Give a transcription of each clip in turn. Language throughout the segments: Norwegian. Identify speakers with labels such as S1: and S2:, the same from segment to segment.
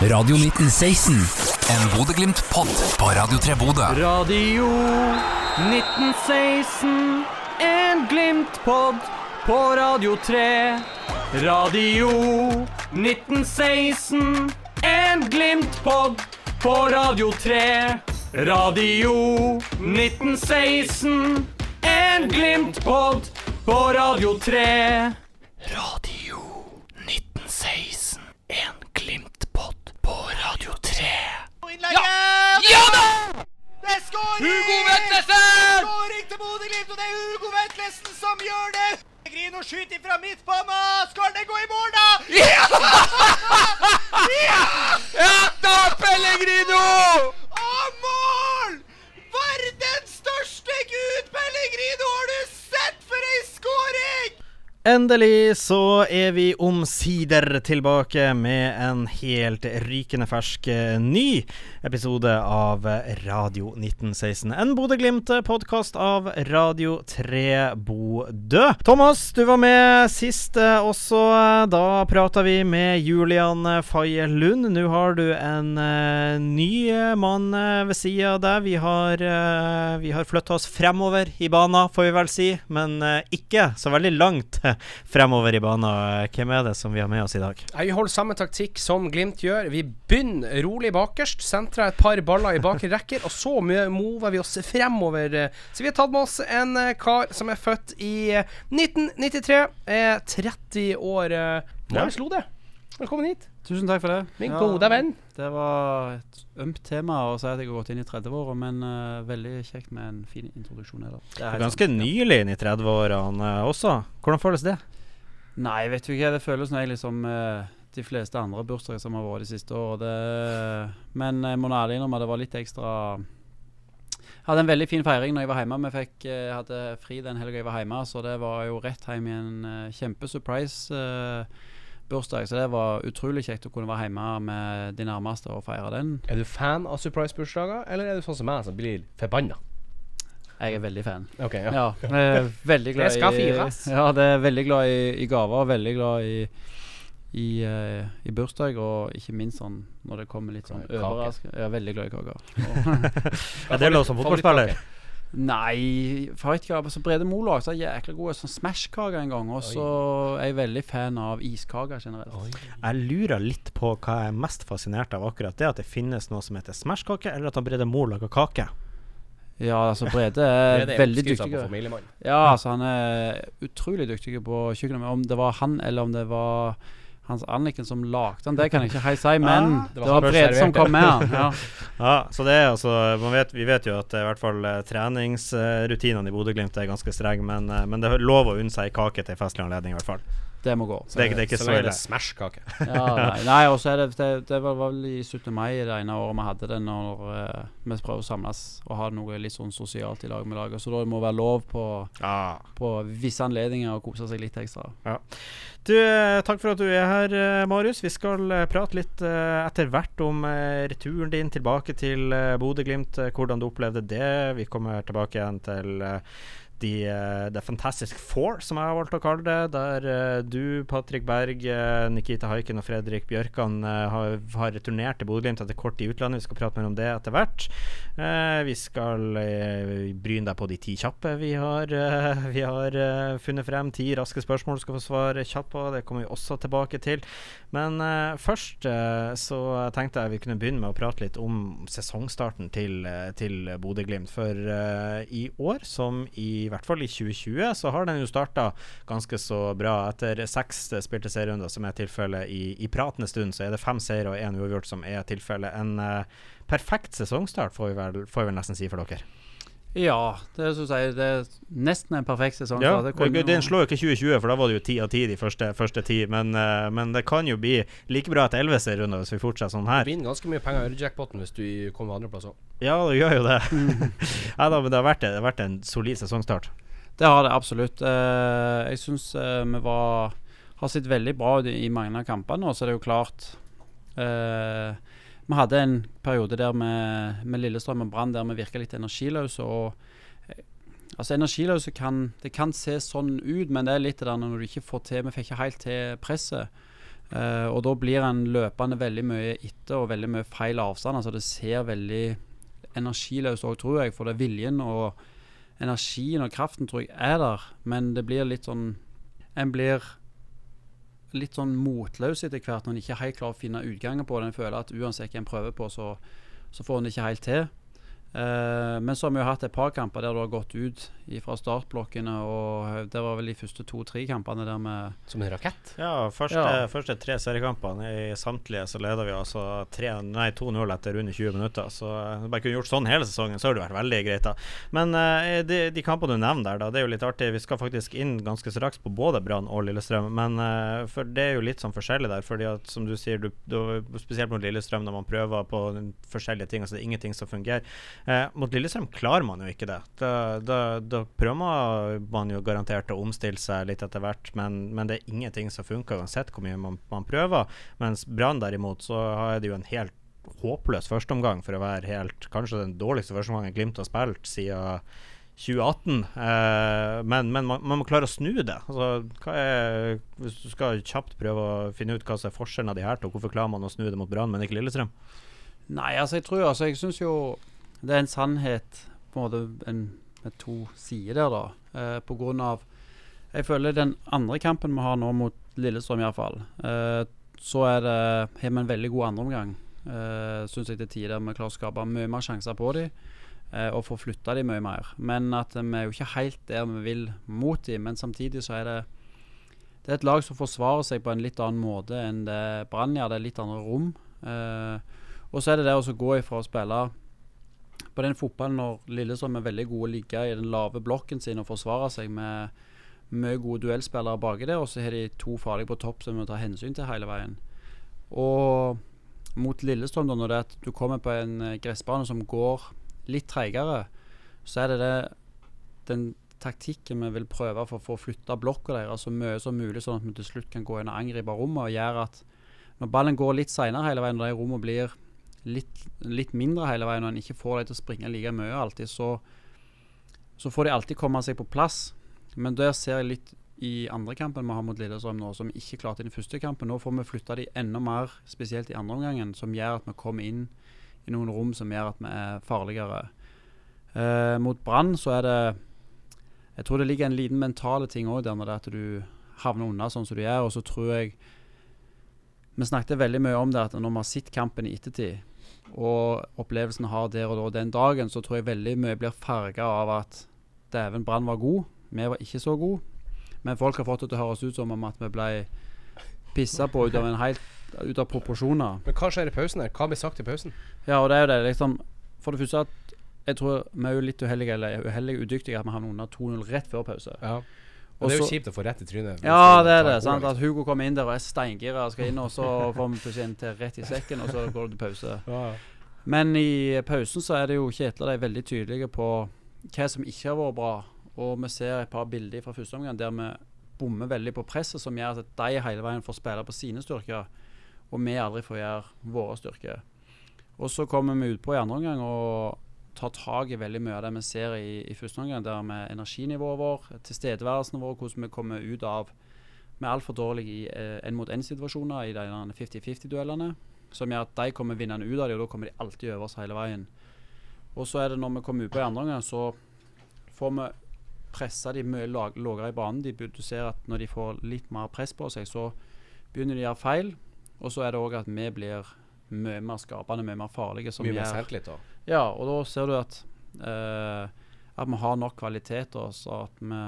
S1: Radio 1916. En Bodø-Glimt-pod på Radio 3 Bodø.
S2: Radio 1916, en Glimt-pod på Radio 3. Radio 1916, en Glimt-pod på Radio 3. Radio 1916, en Glimt-pod på Radio 3. Radio 1916, en Glimt-pod på Radio 3.
S3: Ja! ja da! Det er skåring!
S2: Hugo Vetlesen!
S3: Skåring til Bodø-Glimt, og det er Hugo Vetlesen som gjør det! Pellegrino skyter fra midtbanen! Skal det gå i mål, da?
S2: Ja da, Pellegrino!
S3: Og mål! Verdens største gud, Pellegrino! Har du sett for ei skåring?
S4: Endelig så er vi omsider tilbake med en helt rykende fersk eh, ny episode av Radio 1916. En Bodø-Glimt-podkast av Radio 3 Bodø. Thomas, du var med sist eh, også. Da prata vi med Julian Faye Lund. Nå har du en eh, ny mann ved sida av deg. Vi har, uh, flytta oss fremover i banen, får vi vel si, men ikke så veldig langt fremover i banen. Hvem er det som vi har med oss i dag?
S5: Vi holder samme taktikk som Glimt gjør. Vi begynner rolig bakerst, sentrer et par baller i bakre rekker, og så mover vi oss fremover. Så vi har tatt med oss en eh, kar som er født i eh, 1993, er 30 år. Når vi slo Lode, velkommen hit.
S6: Tusen takk for det.
S5: Min
S6: Ja,
S5: gode venn.
S6: Det var et ømt tema å si at jeg har gått inn i 30-åra, men uh, veldig kjekt med en fin introduksjon. Her, Det er
S4: Ganske
S6: sant,
S4: nylig inn i 30-årene uh, også. Hvordan føles det?
S6: Nei, vet du hva det føles når jeg liksom uh, de fleste andre bursdager som har vært de siste åra. Men jeg må ærlig innrømme at det var litt ekstra Jeg hadde en veldig fin feiring når jeg var hjemme. Vi fikk, eh, hadde fri den helga jeg var hjemme, så det var jo rett hjem i en uh, kjempesurprise. eh, bursdag, så det var utrolig kjekt å kunne være hjemme med de nærmeste og feire den.
S5: Er du fan av surprise-bursdager, eller er du sånn som meg, som blir forbanna?
S6: Jeg er veldig fan.
S5: Okay, ja.
S6: Ja, jeg er veldig glad
S5: Det skal
S6: i. Ja, det er veldig glad i, i gaver, veldig glad i i, eh, i bursdag, og ikke minst sånn når det kommer litt sånn overraskende Jeg er veldig glad i kaker.
S4: Er det lov som fotballspiller?
S6: Nei, favorittgave Så Brede Mo lagde så jækla gode sånn Smash-kaker en gang, og så er jeg veldig fan av iskaker generelt.
S4: Jeg lurer litt på hva jeg er mest fascinert av akkurat det. At det finnes noe som heter Smashkake, eller at han Brede Mo lager kake.
S6: Ja, altså Brede er
S5: er
S6: veldig dyktig. Ja, altså han er utrolig dyktig på kjøkkenet. Om det var han, eller om det var Hans Anniken som lagde den, det kan jeg ikke helt si. Men
S4: ja,
S6: det
S5: det
S6: var,
S5: var
S6: Brede som kom med han. Ja.
S4: Ja, så det er altså man vet, Vi vet jo at eh, i hvert fall eh, treningsrutinene i Bodø-Glimt er ganske strenge, men, eh, men det er lov å unne seg kake til festlig anledning, i hvert fall.
S6: Det må gå.
S4: Det, er- det er ikke så ille.
S5: det Smash-kake.
S6: Ja, nei, nei og så er det Det, det var vel i 17. mai det ene året vi hadde det, når uh, vi prøver å samles og ha noe litt sånn sosialt i lag med laget. Så da må det være lov på,
S4: Ja.
S6: på visse anledninger å kose seg litt ekstra.
S4: Du, eh, takk for at du er her, eh, Marius. Vi skal prate litt uh, etter hvert om uh, returen din tilbake til Bodø-Glimt. Hvordan du opplevde det. Vi kommer tilbake igjen til de, eh, The Fantastic Four, som jeg har valgt å kalle det. Der eh, du, Patrick Berg, eh, Nikita Haiken og Fredrik Bjørkan har, har returnert til Bodø-Glimt etter kort i utlandet. Vi skal prate mer om det etter hvert. Vi skal bryne deg på de ti kjappe vi har, vi har funnet frem. Ti raske spørsmål du skal få svare kjapt på. Det kommer vi også tilbake til. Men først så tenkte jeg vi kunne begynne med å prate litt om sesongstarten til, til Bodø-Glimt. For i år, som i hvert fall i 2020, så har den jo starta ganske så bra. Etter seks spilte serierunder, som er tilfellet i, i pratende stund, så er det fem seire og én uavgjort som er tilfellet. En uh, perfekt sesongstart, får vi, vel, får vi vel nesten si for dere.
S6: Ja, det syns jeg det er nesten en perfekt sesong.
S4: Ja,
S6: så det kunne
S4: Den slår jo ikke 2020, for da var det jo ti av ti de første, første ti. Men, eh, men det kan jo bli like bra etter elleve serierunder hvis vi fortsetter sånn her.
S5: Du vinner ganske mye penger i jackpoten hvis du kommer andreplass òg.
S4: Ja, du gjør jo det. ja, da, men det har, vært, det har vært en solid sesongstart.
S6: Det har det absolutt. Eh, jeg syns vi var har sett veldig bra ut i i mange av kampene. Og så er det jo klart eh, Vi hadde en periode der med, med Lillestrøm og Brann der vi virka litt energiløse. Og eh, Altså Energiløse kan Det kan se sånn ut, men det er litt det der når du ikke får til Vi fikk ikke helt til presset. Uh, og da blir en løpende veldig mye etter og veldig mye feil avstand. Altså det ser veldig energiløst òg, tror jeg. For det er viljen og energien og kraften tror jeg er der. Men det blir litt sånn En blir litt sånn motløs etter hvert når en ikke helt klarer å finne utgangen på det. En føler at uansett hva en prøver på, så, så får en det ikke helt til. Eh, men så har vi jo hatt et par kamper der du har gått ut fra startblokkene. Og det var vel de første to-tre kampene der vi
S5: Som en rakett.
S4: Ja, første,
S6: Ja.
S4: første tre seriekampene i samtlige så leder vi altså 2-0 etter under 20 minutter. Så eh, bare kunne gjort sånn hele sesongen, så hadde det vært veldig greit. da Men uh, de, de kampene du nevner der, da, det er jo litt artig. Vi skal faktisk inn ganske straks på både Brann og Lillestrøm. Men uh, for det er jo litt sånn forskjellig der. Fordi at som du sier, du, du, spesielt mot Lillestrøm, når man prøver på forskjellige ting, altså det er ingenting som fungerer. Eh, mot Lillestrøm klarer man jo ikke det. Da, da, da prøver man jo garantert å omstille seg litt etter hvert, men, men det er ingenting som funker uansett hvor mye man, man prøver. Mens Brann derimot, så er det jo en helt håpløs førsteomgang for å være helt Kanskje den dårligste førsteomgangen Glimt har spilt siden 2018. Eh, men, men man, man må klare å snu det. Altså, er, hvis du skal kjapt prøve å finne ut hva som er forskjellen av de her to, hvorfor klarer man å snu det mot Brann, men ikke Lillestrøm?
S6: Nei, altså jeg tror altså Jeg syns jo det er en sannhet på en måte en, med to sider der, da. Eh, på grunn av Jeg føler den andre kampen vi har nå mot Lillestrøm, iallfall, eh, så er det har vi en veldig god andreomgang. Eh, syns jeg til tider vi klarer å skape mye mer sjanser på dem. eh, og få flytta dem mye mer. Men at vi er jo ikke helt der vi vil mot dem. Men samtidig så er det Det er et lag som forsvarer seg på en litt annen måte enn det Brann gjør. Det er litt andre rom. Eh, og så er det det å gå ifra å spille på den fotballen når Lillestrøm er veldig gode å ligge i den lave blokken sin og forsvare seg med mye gode duellspillere baki der, og så har de to farlige på topp som vi må ta hensyn til hele veien. Og mot Lillestrøm, da, når det er at du kommer på en eh, gressbane som går litt treigere, så er det, det den taktikken vi vil prøve for å få flytta blokka deres så mye som mulig, sånn at vi til slutt kan gå inn og angripe rommet og gjøre at når ballen går litt seinere hele veien, og de rommene blir litt, litt mindre hele veien, og en ikke får dem til å springe like mye alltid, så, så får de alltid komme seg på plass. Men der ser jeg litt i andre kampen vi har mot Lillestrøm nå, som ikke klarte i den første kampen. Nå får vi flytta de enda mer, spesielt i andre omgangen, som gjør at vi kommer inn i noen rom som gjør at vi er farligere. Eh, mot Brann så er det Jeg tror det ligger en liten mentale ting òg der, når det er at du havner unna sånn som du gjør. Og så tror jeg Vi snakket veldig mye om det at når vi har sett kampen i ettertid, og opplevelsen har der og da den dagen, så tror jeg veldig mye blir farga av at dæven, Brann var god, vi var ikke så gode. Men folk har fått det til å høres ut som om at vi ble pissa på ut av en helt ut av proporsjoner.
S5: Men hva skjer i pausen her? Hva blir sagt i pausen?
S6: Ja, og det er jo det, liksom For det første at jeg tror vi er jo litt uheldige eller uheldige udyktige at vi havner under 2-0 rett før pause.
S5: Ja. Og det er jo kjipt å få rett i trynet.
S6: Ja, det er det. sant At Hugo kommer inn der og er steingira og skal inn, og så får vi plutselig en til rett i sekken, og så går det til pause.
S5: liksom. Ja.
S6: Men i pausen så er det jo Kjetil og er veldig tydelige på hva som ikke har vært bra. Og vi ser et par bilder fra første omgang der vi bommer veldig på presset, som gjør at de hele veien får spille på sine styrker, og vi aldri får gjøre våre styrker. Og så kommer vi utpå i andre omgang og tar tak i veldig mye av det vi ser i, i første omgang, der med energinivået vår, tilstedeværelsen vår, hvordan vi kommer ut av Vi er altfor dårlige i eh, en-mot-en-situasjoner i de 50-50-duellene, som gjør at de kommer vinnende ut av det, og da kommer de alltid over oss hele veien. Og så er det når vi kommer ut på andre omgang, så får vi pressa de mye lavere i banen. De, du ser at når de får litt mer press på seg, så begynner de å gjøre feil. Og så er det òg at vi blir mye mer skapende, mye mer farlige. Som
S5: Mye mer selvtillit da.
S6: Ja, og da ser du at eh, At vi har nok kvalitet Og så at vi,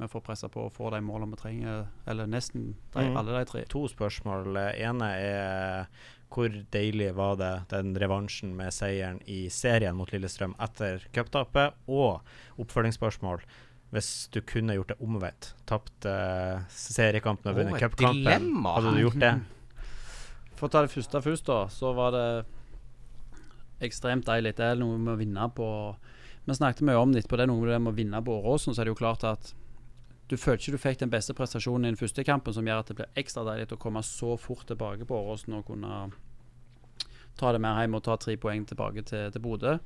S6: vi får pressa på og får de målene vi trenger. Eller nesten de,
S4: mm.
S6: alle de tre.
S4: To spørsmål. Ene er hvor deilig var det den revansjen med seieren i serien mot Lillestrøm etter cuptapet? Og oppfølgingsspørsmål. Hvis du kunne gjort det omvendt, tapt uh, seriekampen og vunnet
S5: et
S4: cupkampen, hadde du gjort det?
S6: For å ta det første først, da, så var det ekstremt deilig. Det er noe med å vinne på Vi snakket mye om det etterpå. Det er noe med det med å vinne på Åråsen. Så er det jo klart at du føler ikke du fikk den beste prestasjonen i den første kampen, som gjør at det blir ekstra deilig å komme så fort tilbake på Åråsen og kunne ta det med hjem og ta tre poeng tilbake til, til Bodø.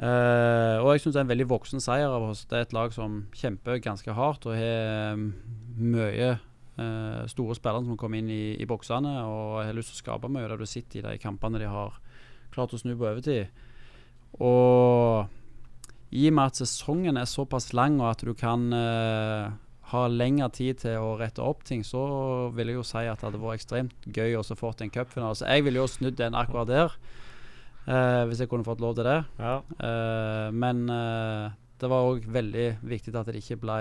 S6: Uh, og jeg syns det er en veldig voksen seier av oss. Det er et lag som kjemper ganske hardt og har mm, mye uh, store spillere som kommer inn i, i boksene og har lyst til å skape mye. Det du sitter i de kampene de har klart å snu på overtid. Og i og med at sesongen er såpass lang, og at du kan uh, ha lengre tid til å rette opp ting, så vil jeg jo si at det hadde vært ekstremt gøy å få en cupfinale. Så jeg ville jo snudd den akkurat der, uh, hvis jeg kunne fått lov til det.
S4: Ja.
S6: Uh, men det var òg veldig viktig at det ikke ble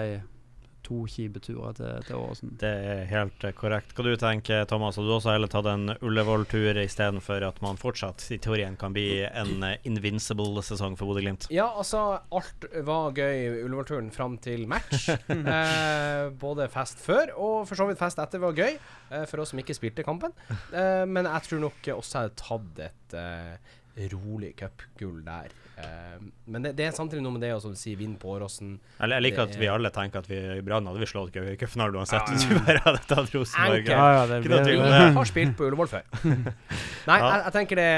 S6: to kjipe turer til, til Åråsen.
S4: Det er helt korrekt. Hva du tenker Thomas? Har du også heller tatt en Ullevål-tur istedenfor at man fortsatt i teorien kan bli en eh, invincible sesong for Bodø-Glimt?
S5: Ja, altså, alt var gøy i Ullevål-turen fram til match. eh, både fest før og for så vidt fest etter var gøy, eh, for oss som ikke spilte kampen. Eh, men jeg tror nok også jeg hadde tatt et eh, rolig cupgull der. Eh, men det, det er samtidig noe med det å som du sier, vinne på Åråsen.
S4: Jeg, jeg liker at vi alle tenker at vi i Brann hadde vi slått cupfinalen uansett.
S5: Ja,
S4: vi bare hadde tatt Rosenborg.
S6: Ja, ja, det blir-
S5: Vi har spilt på Ullevål før. Nei,
S4: Ja.
S5: jeg, jeg tenker det,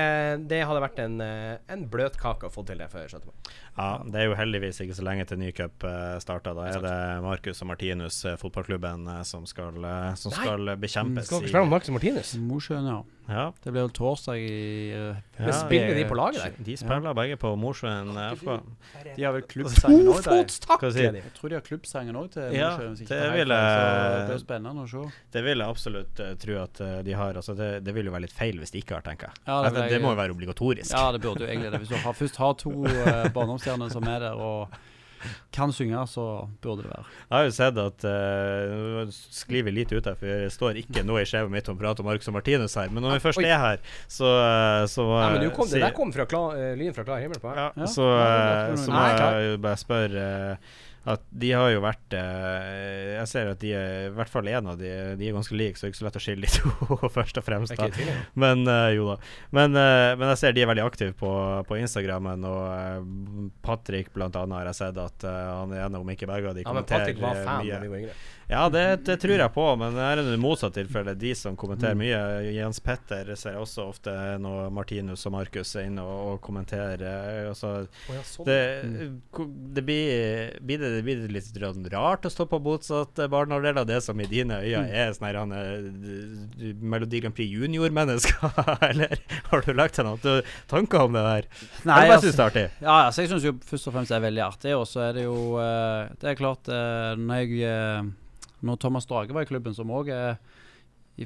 S5: det hadde vært en, eh, en bløtkake å få til det før 17. mai.
S4: Ja, det er jo heldigvis ikke så lenge til ny cup uh, starter. Da er det Marcus og Martinus, eh, fotballklubben, eh, som skal, eh, som skal bekjempes.
S5: Skal dere med Marcus Martinus?
S6: Mosjøen, ja.
S4: Ja.
S6: Det blir vel torsdag i uh,
S4: Ja.
S5: Spiller de på laget der?
S4: De spiller begge på Mosjøen eh, FK.
S6: De har vel klubbsangen òg,
S4: der.
S5: Er!
S6: Jeg tror de har klubbsangen òg til
S4: Ja,
S6: Mosjøen.
S4: det vil jeg-
S6: Det blir spennende å se.
S4: Det vil jeg absolutt uh, tro at eh, de har. Altså, det, det vil jo være litt feil hvis de ikke har, tenker jeg.
S6: Ja, det
S4: det, må jo være obligatorisk.
S6: Ja, det burde jo egentlig det. Hvis du har, først har to uh, barndomsstjerner som er der og kan synge, så burde det være.
S4: Jeg har jo sett at uh, sklir vi litt ut her, for det står ikke noe i skjevet mitt om prat om Marcus og Martinus her. Men når vi først
S5: Oi.
S4: er her, så, eh, så
S5: Nei, men du kom, det der kom fra klar, uh, lyn fra klar himmel på.
S4: Ja,
S6: Ja,
S4: så,
S6: ja,
S4: eh,
S6: er
S4: så må
S5: Nei,
S4: jeg bare spørre eh, at de har jo vært eh, Jeg ser at de er i hvert fall én av de De er ganske like, så det er ikke så lett å skille de to, først og fremst. Da. Men eh, jo da. Men, eh, men jeg ser de er veldig aktive på, på Instagrammen, og uh, Patrick annet har jeg sett at eh, han er enig om ikke begge av de
S5: Ja, men Patrick var fan
S4: mye.
S5: da vi var yngre.
S4: Ja, det, det tror jeg på, men det er det motsatt tilfelle. De som kommenterer
S5: Mm.
S4: mye. Jens Petter ser jeg også ofte når Martinus og Markus er inne og, og kommenterer. eh, Altså, det, det, blir, blir, det, det blir litt rart å stå på motsatt barnehalvdel av det som i dine øyne
S5: Mm.
S4: er sånn han Melodi Grand Prix junior-mennesker, eller har du lagt deg noen tanker om det der?
S6: Nei,
S4: jeg bare
S6: altså-
S4: det er artig.
S6: Ja, altså, jeg syns jo først og fremst det er veldig artig. Og så er det jo eh, Det er klart eh, Når jeg eh, Når Thomas Drage var i klubben, som òg er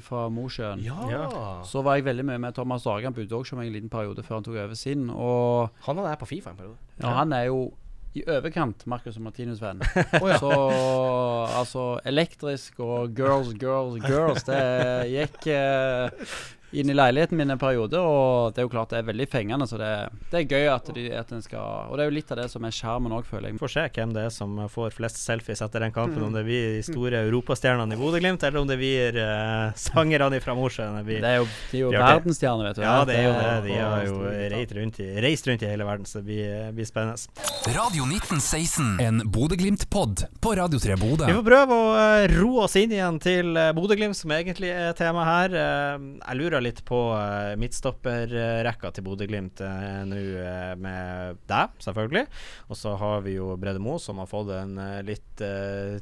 S6: fra Mosjøen,
S5: Ja.
S6: så var jeg veldig mye med Thomas Drage. Han bodde også som en liten periode før han tok over sin. Og
S5: Han var der på Fifa en periode.
S6: ja, han er jo i overkant Marcus og Martinus-venn.
S5: ja.
S6: Så altså Elektrisk og girls, girls, girls Det gikk eh, inn i leiligheten min en periode, og det er jo klart det er veldig fengende. Så det, det er gøy at, de, at en skal Og det er jo litt av det som er skjermen òg, føler jeg.
S4: Vi får se hvem det er som får flest selfies etter den kampen. Om det blir de store europastjernene i Bodø-Glimt, eller om det blir uh, sangerne fra Mosjøen. Det
S6: er jo, de er jo verdensstjerner, vet du.
S4: Ja, det er jo det. De har jo reist rundt i, reist rundt i hele verden, så det blir, blir spennende.
S1: Radio 1916. En Bodø-Glimt-pod på Radio 3 Bodø.
S4: Vi får prøve å eh, roe oss inn igjen til Bodø-Glimt, som egentlig er tema her. Eh, jeg lurer litt på uh, midtstopperrekka til Bodø-Glimt uh, nå, uh, med deg, selvfølgelig. Og så har vi jo Brede Moe, som har fått en litt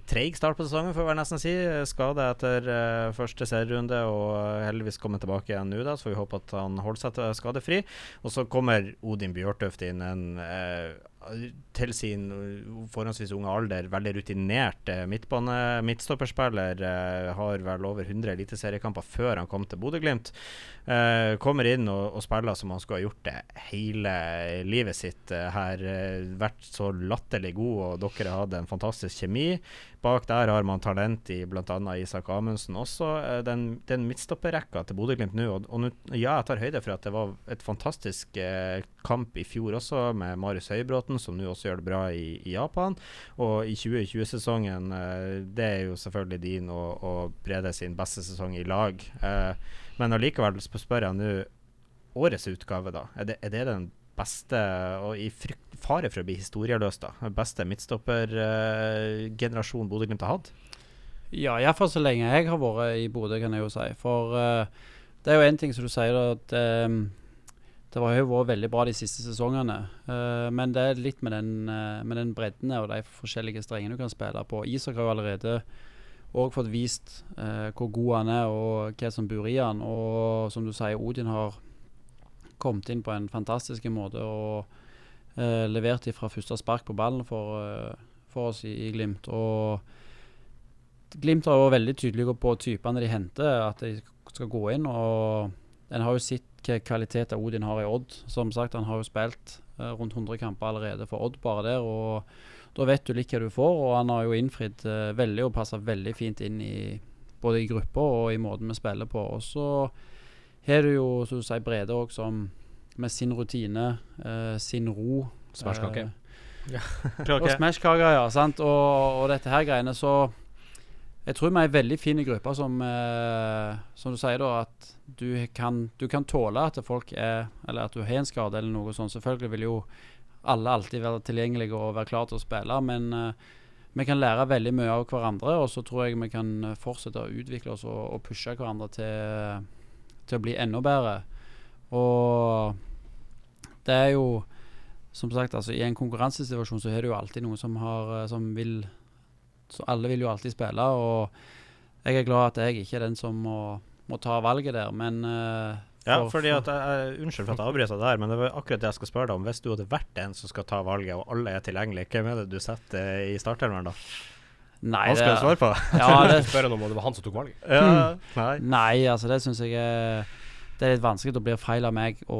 S4: treig start på sesongen, får jeg nesten si. Skade etter første serierunde, og heldigvis kommet tilbake igjen nå, da, så vi håpe at han holder seg skadefri. Og så kommer Odin Bjørtøft inn, en til sin forholdsvis unge alder veldig rutinert eh, midtbane midtstopperspiller. Eh, har vel over 100 eliteseriekamper før han kom til Bodø-Glimt. Eh, kommer inn og, og spiller som han skulle ha gjort det hele livet sitt her. Vært så latterlig god, og dere hadde en fantastisk kjemi. Bak der har man talent i bl.a. Isak Amundsen også. Eh, den, den midtstopperrekka til Bodø-Glimt nå, og, og nå, ja, jeg tar høyde for at det var et fantastisk eh, kamp i fjor også, med Marius Høybråten, som nå også gjør det bra i, i Japan. Og i 2020-sesongen, eh, det er jo selvfølgelig din og, og Brede sin beste sesong i lag. Eh, men allikevel spør jeg nå årets utgave, da. Er det, er det den beste, og i frykt, fare for å bli historieløs, da, beste midtstoppergenerasjonen Bodø-Glimt har hatt?
S6: Ja, iallfall så lenge jeg har vært i Bodø, kan jeg jo si. For uh, det er jo én ting som du sier, at um, det har jo vært veldig bra de siste sesongene. Uh, men det er litt med den, uh, med den bredden og de forskjellige strengene du kan spille på. Isak har jo allerede òg fått vist hvor god han er og hva som bor i han. Og som du sier, Odin har kommet inn på en fantastisk måte og eh, levert fra første spark på ballen for, eh, for oss i, i Glimt. Og Glimt har vært veldig tydelige på typene de henter, at de skal gå inn. og En har jo sett hvilke kvaliteter Odin har i Odd. Som sagt, Han har jo spilt eh, rundt 100 kamper allerede for Odd bare der. og Da vet du litt hva du får, og han har jo innfridd eh, veldig og passa veldig fint inn i både i gruppa og i måten vi spiller på. Og så har du jo som du sier, Brede òg, som med sin rutine, eh, sin ro
S5: Smashkake.
S6: eh, og smashkaker, ja. Sant? Og, og dette her greiene, så Jeg tror vi er ei veldig fin gruppe som eh, Som du sier, da, at du kan, du kan tåle at folk er Eller at du har en skade eller noe sånt. Selvfølgelig vil jo alle alltid være tilgjengelige og være klare til å spille, men eh, vi kan lære veldig mye av hverandre, og så tror jeg vi kan fortsette å utvikle oss og, og pushe hverandre til, til å bli enda bedre. Og det er jo som sagt, altså, i en konkurransesituasjon så er det jo alltid noen som har eh, Som vil Så alle vil jo alltid spille, og jeg er glad at jeg ikke er den som må, må ta valget der, men uh,
S4: Ja,
S6: for-
S4: fordi at jeg, Unnskyld for at jeg avbryter der, men det var akkurat det jeg skal spørre deg om. Hvis du hadde vært den som skal ta valget, og alle er tilgjengelige, hvem er det du setter i startelveren da?
S6: Nei,
S4: Han skal
S6: det-
S4: svare på.
S6: Ja, det,
S5: spørre han om det var han som tok valget.
S4: ja, nei.
S6: Nei, altså det syns jeg er Det er litt vanskelig. å blir feil av meg å,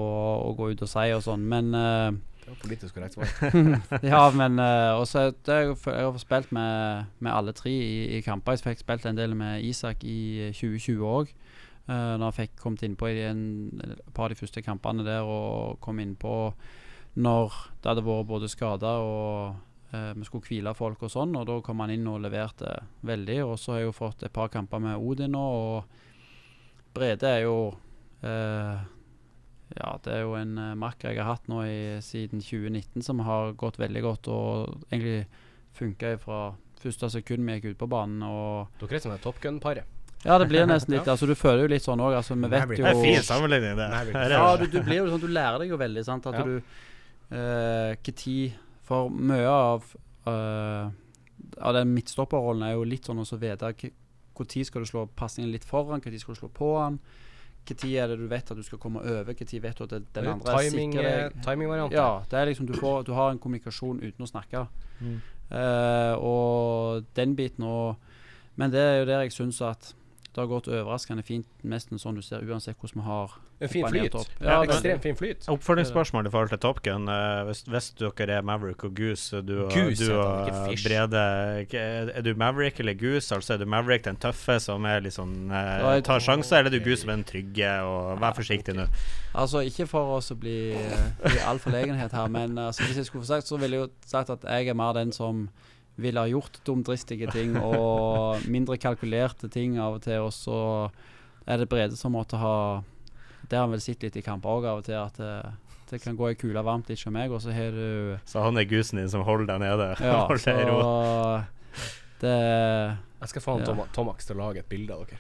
S6: å gå ut og si og sånn, men eh,
S5: Det var politisk korrekt svar.
S6: Ja, men uh, også jeg, har- spilt med, med alle tre i, i kamper. Jeg fikk spilt en del med Isak i 2020 òg. Uh, når jeg fikk kommet innpå i en, et par av de første kampene der og kom innpå når det hadde vært både skader og uh, vi skulle hvile folk og sånn. Og da kom han inn og leverte veldig. Og så har jeg jo fått et par kamper med Odin nå, og Brede er jo ja, det er jo en uh, makker jeg har hatt nå i, siden 2019 som har gått veldig godt og egentlig funka fra første sekund vi gikk ut på banen. Og
S5: Dere er som et Top Gun-paret.
S6: ja, det blir nesten litt Altså, du føler jo litt sånn òg. Altså, vi vet jo
S4: Det er fin sammenligning, det.
S6: Ja, du, du blir jo sånn Du lærer deg jo veldig, sant. At
S5: Ja.
S6: du eh, tid For mye av uh, Av den midtstopperrollen er jo litt sånn å så vite når skal du slå pasningen litt foran, når skal du slå på han. Når er det du vet at du skal komme over, når vet du at det, den andre er
S5: Timing,
S6: sikker
S5: eh,
S6: deg.
S5: timingvariant.
S6: Ja, det er liksom du, får, du har en kommunikasjon uten å snakke.
S4: Mm.
S6: Uh, og den biten og Men det er jo der jeg syns at det har gått overraskende fint, nesten sånn du ser uansett hvordan vi har
S5: En fin flyt. Ja,
S6: Ja,
S5: ekstremt fin flyt.
S4: Oppfølgingsspørsmål i forhold til Top Gun. eh, hvis, hvis dere er Maverick og Goose, du og,
S5: Goose
S4: du og. Brede Er du Maverick eller Goose? Altså Er du Maverick den tøffe som er litt sånn eh, tar sjanser, eller er du Goose som er den trygge og vær forsiktig nå?
S6: Altså, ikke for oss å bli, uh, bli altfor legenhet her, men altså, hvis jeg skulle få sagt, så ville jeg jo sagt at jeg er mer den som ville ha gjort dumdristige ting og mindre kalkulerte ting av og til, og så er det Brede som måtte ha Det har han vel sett litt i kamper òg av og til, at det, det kan gå ei kule varmt som meg, og så har du
S4: Så han er gusen din som holder deg nede?
S6: Ja,
S4: i
S6: så det
S5: Jeg skal få han
S6: Ja.
S5: Tom Tomax til å lage et bilde av dere.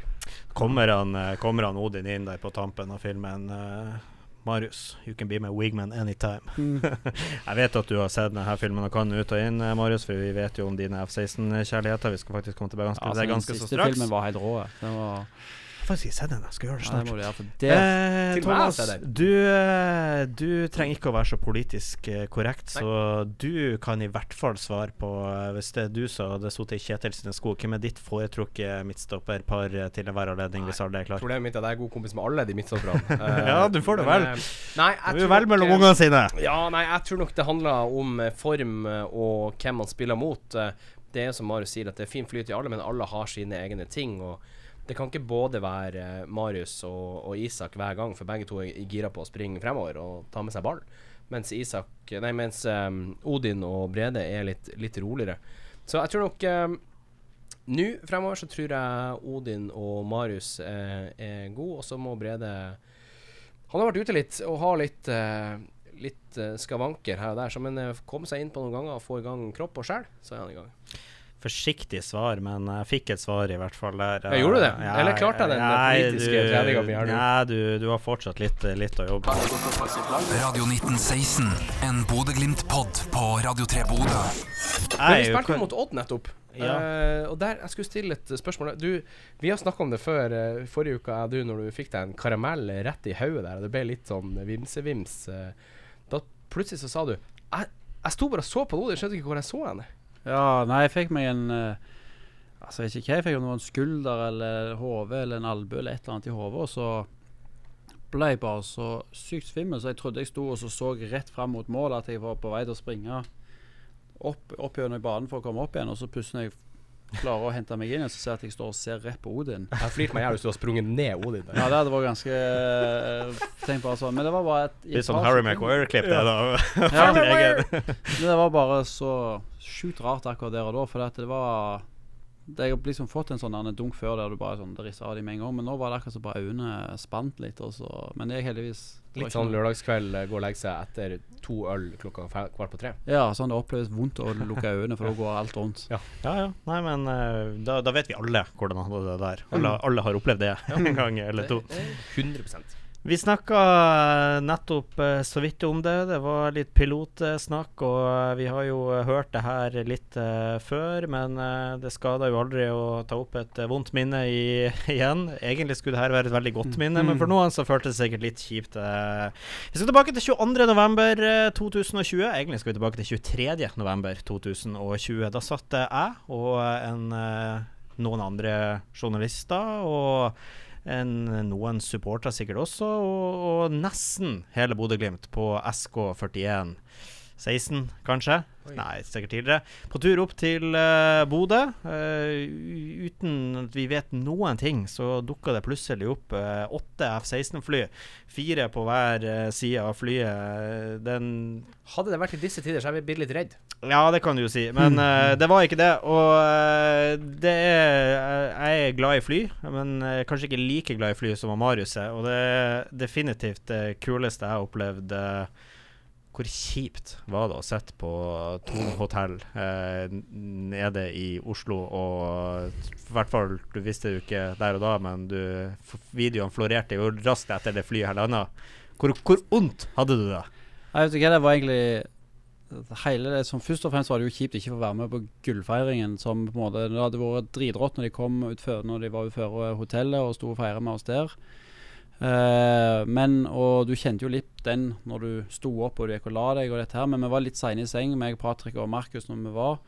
S4: Kommer han, eh, kommer han Odin inn der på tampen av filmen? eh, Marius, you can be my wigman anytime.
S6: mm,
S4: Jeg vet at du har sett denne filmen og kan ut og inn, eh, Marius, for vi vet jo om dine F-16-kjærligheter. Vi skal faktisk komme tilbake ganske,
S6: altså,
S4: det
S6: er
S4: ganske så straks.
S6: Den siste filmen var helt rå. Det var
S4: faktisk ikke sett den, jeg skal gjøre det
S6: ja, det må du gjøre, for det
S4: Eh, Thomas, du, eh, du trenger ikke å være så politisk korrekt, korrekt, så du kan i hvert fall svare på eh, Hvis det er du som hadde sittet i Kjetil sine sko, hvem er ditt foretrukket midtstopperpar eh, til enhver anledning, hvis alle er klare?
S5: Problemet mitt er at jeg er god kompis med alle de midtstopperne. Eh,
S4: Ja, du får det vel.
S5: eh, Nei, jeg
S4: Du er vel mellom
S5: eh,
S4: ungene sine.
S5: Ja, nei, jeg tror nok det handler om eh, form eh, og hvem man spiller mot. Eh, Det er som Marius sier, at det er fin flyt i alle, men alle har sine egne ting. Og det kan ikke både være eh, Marius og, og Isak hver gang, for begge to er gira på å springe fremover og ta med seg ball. Mens Isak Nei, mens um, Odin og Brede er litt, litt roligere. Så jeg tror nok um, nå fremover så tror jeg Odin og Marius uh, er gode, og så må Brede Han har vært ute litt og har litt uh, Litt uh, skavanker her og der, så men eh, komme seg inn på noen ganger og få i gang kropp og sjel, så er han i gang.
S4: Forsiktig svar, men jeg fikk et svar i hvert fall der.
S5: Ja, gjorde du det? Eller klarte jeg den
S4: Nei,
S5: politiske treninga mi nå?
S4: Nei, du, du har fortsatt litt, litt å jobbe med.
S1: Radio 1916, en Bodø-Glimt-pod på Radio 3 Bodø.
S5: Men vi spilte mot Odd nettopp.
S4: Ja.
S5: Uh, og der, jeg skulle stille et spørsmål. Du, vi har snakka om det før. Uh, forrige uke, jeg du, når du fikk deg en karamell rett i hodet der, og det ble litt sånn vimsevims. Uh, da plutselig så sa du Jeg, jeg sto bare og så på det, jeg skjønte ikke hvor jeg så henne.
S6: Ja, nei, jeg fikk meg en eh, Altså, jeg vet ikke hva jeg fikk, om det var en skulder eller hode eller en albue eller et eller annet i hodet. Og så ble jeg bare så sykt svimmel, så jeg trodde jeg sto og så, så rett fram mot målet at jeg var på vei til å springe opp, opp gjennom banen for å komme opp igjen. Og så plutselig klarer å hente meg inn og så ser jeg at jeg står og ser rett på Odin.
S5: Jeg flirte meg jævlig hvis du har sprunget ned Odin. der.
S6: Ja, det hadde vært ganske eh, Tenk bare sånn. Men det var bare et i
S4: Litt sånn Harry Maguire-klipp, det, da.
S6: Ja, Men det var bare så sjukt rart akkurat der og da. For det var Jeg har liksom fått en sånn der dunk før der du bare sånn, risser av dem med en gang. Men nå var det akkurat som bare øynene spant litt. Og så, men det er heldigvis
S5: Litt sånn lørdagskveld, går gå og legge seg etter to øl klokka kvart på tre.
S6: Ja, sånn det oppleves vondt å lukke øynene, for da går alt rundt.
S4: Ja, ja. Nei, men eh, da, da vet vi alle hvordan det er der. Alle, alle har opplevd det en gang eller to.
S5: 100
S4: Vi snakka nettopp eh, så vidt om det. Det var litt pilotsnakk, og eh, vi har jo hørt det her litt eh, før, men eh, det skader jo aldri å ta opp et eh, vondt minne i, igjen. Egentlig skulle det her være et veldig godt minne, men for noen så føltes det sikkert litt kjipt. eh. Vi skal tilbake til 22.11.2020. Egentlig skal vi tilbake til 23.11.2020. Da satt eh, jeg og en, eh, noen andre journalister og en, noen supportere sikkert også, og, og nesten hele Bodø-Glimt på SK41. 16, kanskje? Nei, sikkert tidligere. På tur opp til uh, Bodø. Uh, uten at vi vet noen ting, så dukka det plutselig opp åtte åtte F-16-fly. Fire på hver uh, side av flyet. Den
S5: Hadde det vært i disse tider, så hadde vi blitt litt redd.
S4: ja, det kan du jo si, men eh, det var ikke det. Og eh, det er eh, Jeg er glad i fly, men eh, kanskje ikke like glad i fly som Marius er. Og det er definitivt det kuleste jeg har opplevd. eh, hvor kjipt var det å sitte på to hotell eh, nede i Oslo og I hvert fall, du visste det jo ikke der og da, men du, videoene florerte jo raskt etter det flyet her landa. Hvor, hvor ondt hadde du det?
S6: Jeg vet ikke det var egentlig Hele det som Først og fremst var det jo kjipt ikke å få være med på gullfeiringen. Som på en måte Det hadde vært dritrått når de kom utfor Når de var utenfor hotellet og sto og feira med oss der. Eh, men Og du kjente jo litt den når du sto opp og du gikk og la deg og dette her. Men vi var litt seine i seng, meg, Patrick og Markus, når vi var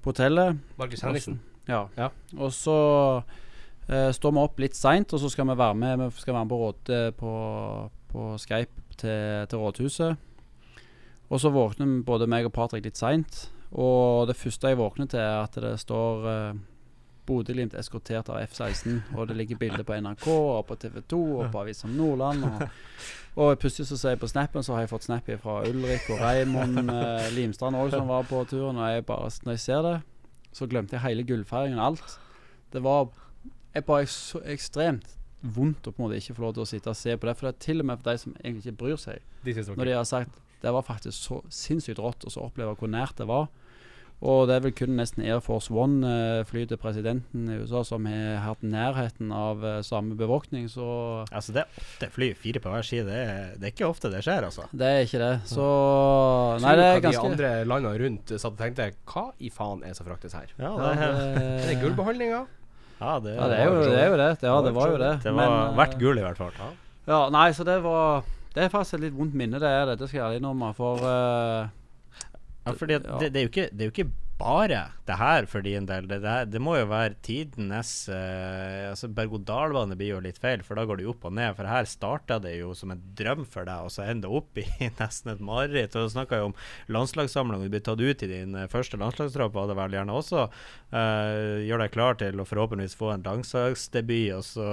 S6: på hotellet.
S5: Markus Henriksen.
S6: Ja.
S5: Ja.
S6: Og så uh, står vi opp litt seint, og så skal vi være med Vi skal være med på, råd, eh, på, på Skype til, til rådhuset. Og så våkner både meg og Patrick litt seint. Og det første jeg våkner til, er at det står uh, Bodø-Glimt eskortert av F-16. Og det ligger bilder på NRK og på TV 2 og på Avisa Nordland. Og, og plutselig så ser jeg på snappen, så har jeg fått snap fra Ulrik og Raymond eh, Limstrand òg, som var på turen. Og jeg bare, når jeg ser det, så glemte jeg hele gullfeiringen og alt. Det var bare så ekstremt vondt å på en måte ikke få lov til å sitte og se på det. For det er til og med for de som egentlig ikke bryr seg.
S5: De
S6: Når de har sagt det var faktisk så sinnssykt rått å oppleve hvor nært det var. Og det er vel kun nesten Air Force One-fly til presidenten i USA som har hatt nærheten av eh, samme bevåkning, så
S4: Altså, det er åtte fly, fire på hver side. Det er, det er ikke ofte det skjer, altså.
S6: det er ikke det. Så Nei, det er
S5: ganske de andre landene rundt satt og tenkte Hva i faen er som fraktes her?
S4: Ja,
S6: ja,
S4: det,
S5: Er det gullbeholdninger?
S4: ja, det,
S6: Ja, det er jo det. Er jo det. Ja, det var jo det.
S4: Det var
S6: Men, eh,
S4: verdt gull, i hvert fall.
S6: Ja, nei, så det var Det er faktisk et litt vondt minne, det er det. Det skal jeg innrømme. For eh,
S4: Ja, fordi det, det, er jo ikke, det er jo ikke bare det her for din del. Det, det, det må jo være tidenes eh, Altså Berg-og-dal-bane blir jo litt feil, for da går det jo opp og ned. For her starta det jo som en drøm for deg, og så ender det opp i nesten et mareritt. Og Du snakka jo om landslagssamling, du blir tatt ut i din eh, første landslagstropp, og det vel gjerne også. eh, gjør deg klar til å forhåpentligvis få en langsagsdebut, og så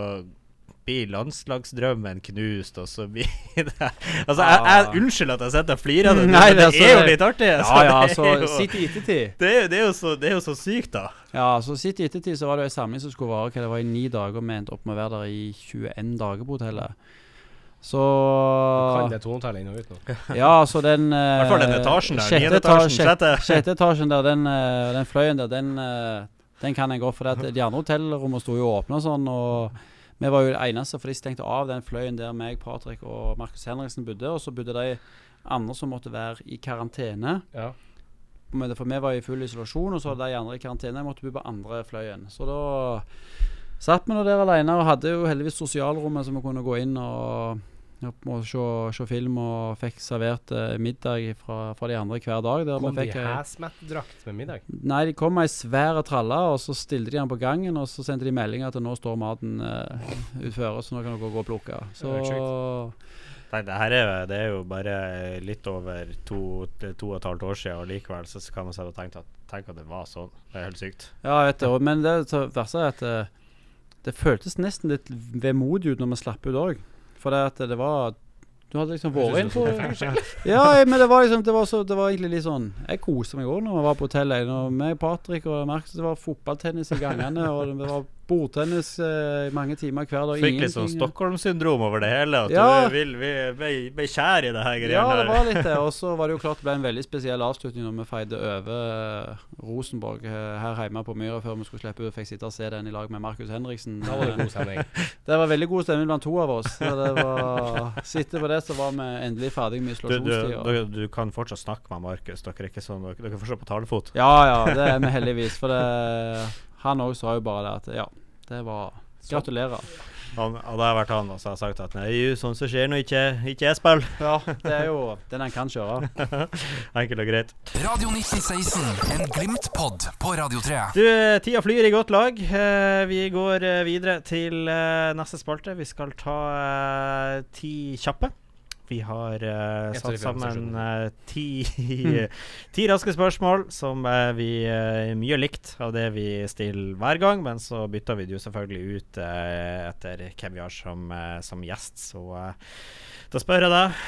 S4: blir landslagsdrømmen knust, og så blir det Altså, jeg, jeg Unnskyld at jeg sitter og flirer av det,
S6: Nei,
S4: men det,
S6: det er
S4: jo litt artig.
S6: Ja ja,
S4: er
S6: altså Sitt i ettertid.
S4: det det, er så, det er jo så sykt, da.
S6: Ja, så sitt i ettertid så var det en samling som skulle vare hva det var i ni dager. Vi endte opp med å være der i 21 dager på hotellet. Så
S5: Kan det tonetallet inn og ut nå?
S6: Ja, så den I
S4: hvert fall den etasjen der, Sjette etasjen, sjette.
S6: sjette etasjen der, den, eh, den fløyen der, den, eh, den kan jeg gå for. Det de andre hotellrommene sto jo åpne og sånn. Og vi var jo det eneste, for de stengte av den fløyen der meg, Patrick og Markus Henriksen bodde. Og så bodde de andre som måtte være i karantene.
S5: Ja.
S6: For vi var i full isolasjon, og så hadde de andre i karantene. Jeg måtte bo på andre fløyen. Så da satt vi nå der alene og hadde jo heldigvis sosialrommet som vi kunne gå inn og, og, og se, se film og fikk servert eh, middag fra, fra de andre hver dag. Der
S5: Kom
S6: vi
S5: de
S6: fikk, eh,
S5: hazmat-drakt med middag?
S6: Nei, de kom med ei svær tralle, og så stilte de den på gangen, og så sendte de melding at nå står maten uh, utføre, så nå kan dere gå og plukke. Så
S5: Det er
S4: Nei, det her er, det er jo bare litt over to, to og et halvt år siden, og likevel så kan man og tenke at, tenke at det var sånn. Det er helt sykt.
S6: Ja, vet du, Men det verste er at det, det føltes nesten litt vemodig ut når vi slapp ut òg. For det at det var Du hadde liksom vært inn på Ja, men det var liksom Det var, så, det var egentlig litt sånn Jeg koste meg òg når vi var på hotellet. Når meg, Patrick og Markus Det var fotballtennis i gangene, og det var bordtennis eh, i mange timer hver dag.
S4: Fikk litt sånn Stockholm-syndrom over det hele. At
S6: Ja.
S4: du vil, vil, vil, ble kjær i det her greiene
S6: Ja,
S4: det
S6: var litt det. Og så var det jo klart det ble en veldig spesiell avslutning når vi feide over eh, Rosenborg eh, her hjemme på Myra før vi skulle slippe ut. Fikk sitte og se den i lag med Markus Henriksen.
S5: Da var det god stemning.
S6: Det var veldig god stemning blant to av oss. Så det var Sitte på det, så var vi endelig ferdig med
S4: Du, du, du, du kan fortsatt snakke med Markus. Dere er ikke sånn, dere, dere er fortsatt på talefot.
S6: Ja ja, det er vi heldigvis. For det Han òg sa jo bare det at ja, det var Gratulerer.
S4: Han, hadde jeg vært han, så hadde jeg sagt at nei, sånn som skjer når ikke, ikke jeg spiller.
S6: Ja, det er jo den en kan kjøre.
S4: Enkelt og greit.
S1: Radio 1916, en Glimt-pod på Radio 3.
S4: Du, tida flyr i godt lag. Eh, vi går eh, videre til eh, neste spalte. Vi skal ta ti kjappe. Vi har
S5: uh,
S4: satt sammen eh, ti, ti raske spørsmål som eh, vi uh, Mye likt av det vi stiller hver gang, men så bytter vi det jo selvfølgelig ut etter hvem vi har som, som gjest. Så da spør jeg deg,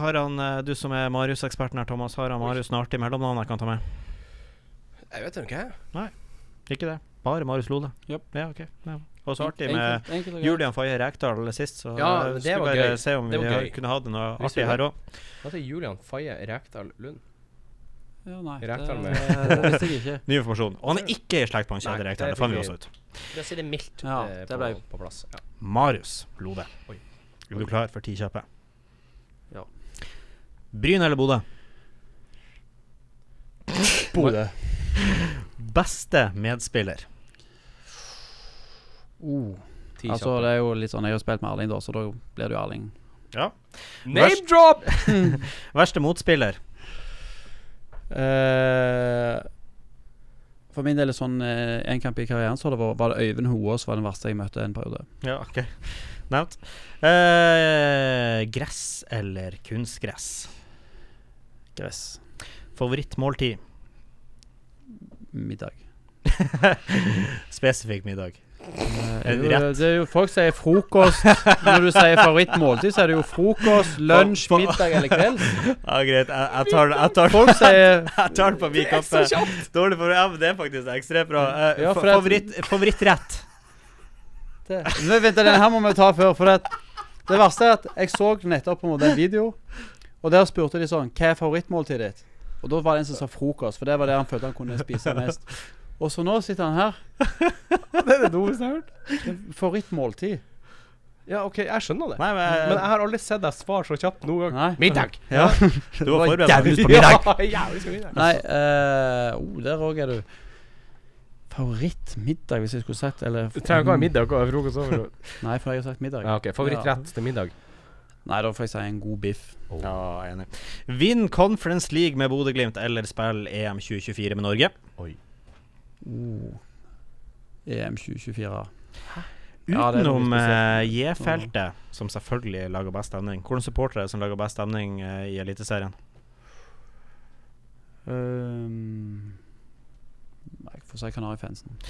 S4: har han, du som er Marius-eksperten her, Thomas, har han Marius noe artig mellomnavn jeg kan ta med?
S5: Jeg vet ikke.
S4: Ikke det? Bare Marius Lode?
S6: Yep.
S4: Ja, ok. Ja. Og så artig med
S6: Enkelt-.
S4: Julian Faye Rekdal sist, så
S5: Ja, det
S4: skulle
S5: var
S4: bare
S5: gøy.
S4: se om vi
S5: gøy.
S4: kunne hatt noe
S5: Visste
S4: artig her
S5: det?
S4: òg.
S5: Hva heter Julian Faye Rekdal Lund?
S6: Ja, nei, det,
S5: Rekdal med-
S6: det.
S4: Ny informasjon. Og han er ikke i slekt med Kjell Rekdal,
S5: det
S4: det fant vi også ut.
S5: For å si det mildt
S6: Ja,
S5: eh,
S6: det
S5: på,
S6: ble-
S5: på plass. Ja.
S4: Marius Lode.
S5: Oi.
S4: Er du klar for ti kjappe?
S6: Ja.
S4: Bryn eller Bodø?
S6: Bodø.
S4: Beste medspiller?
S6: Oh. Altså, det er jo litt sånn Jeg har spilt med Erling, da, så da blir det jo Erling.
S4: Ja.
S5: Name drop!
S4: Verste motspiller?
S6: Uh, for min del er sånn uh, en kamp i karrieren så det var, var det Øyvind Hoaas var den verste jeg møtte en periode.
S4: Ja, OK. Nevnt. Uh, gress eller kunstgress?
S6: Gress.
S4: Favorittmåltid?
S6: Middag.
S4: Spesifikk middag.
S6: Eh,
S4: det
S6: jo,
S4: rett?
S6: det er jo Folk sier frokost. Når du sier favorittmåltid, så er det jo frokost, lunsj, middag eller kveld.
S4: Ja, greit. Jeg, jeg tar det jeg tar,
S6: Folk sier
S4: jeg tar det på min kappe. Dårlig for, ja, men det er faktisk ekstremt bra. Uh,
S6: Ja,
S4: favoritt, favorittrett?
S6: det. Men vent, den her må vi ta før. For det, det verste er at jeg så nettopp på en en video, og der spurte de sånn Hva er favorittmåltidet ditt? Og da var det en som sa frokost, for det var det han følte han kunne spise mest. Og så nå sitter han her.
S5: Det er det dummeste jeg har hørt.
S6: Favorittmåltid.
S5: Ja, OK, jeg skjønner det.
S4: Nei, men,
S5: Men jeg har aldri sett deg svare så kjapt noen gang.
S6: Nei.
S5: Middag!
S6: Ja.
S4: du var forberedt på middag.
S5: Ja, jævlig middag.
S6: Nei, uh, oh, der òg er du. Favorittmiddag, hvis jeg skulle sagt Eller
S5: Du trenger ikke ha middag og frokost over.
S6: Nei, for jeg har sagt middag.
S5: Ja, ok, Favorittrett til middag?
S6: Nei, da får jeg si en god biff.
S4: Ja, enig. Vinn Conference League med Bodø-Glimt eller spill EM 2024 med Norge.
S6: Oh. EM 2024. Ja, det er noe
S4: Utenom
S6: litt
S4: eh. J-feltet, som selvfølgelig lager best stemning. Hvordan supportere er det som lager best stemning eh, i Eliteserien?
S6: Um, jeg får si Kanarifansen.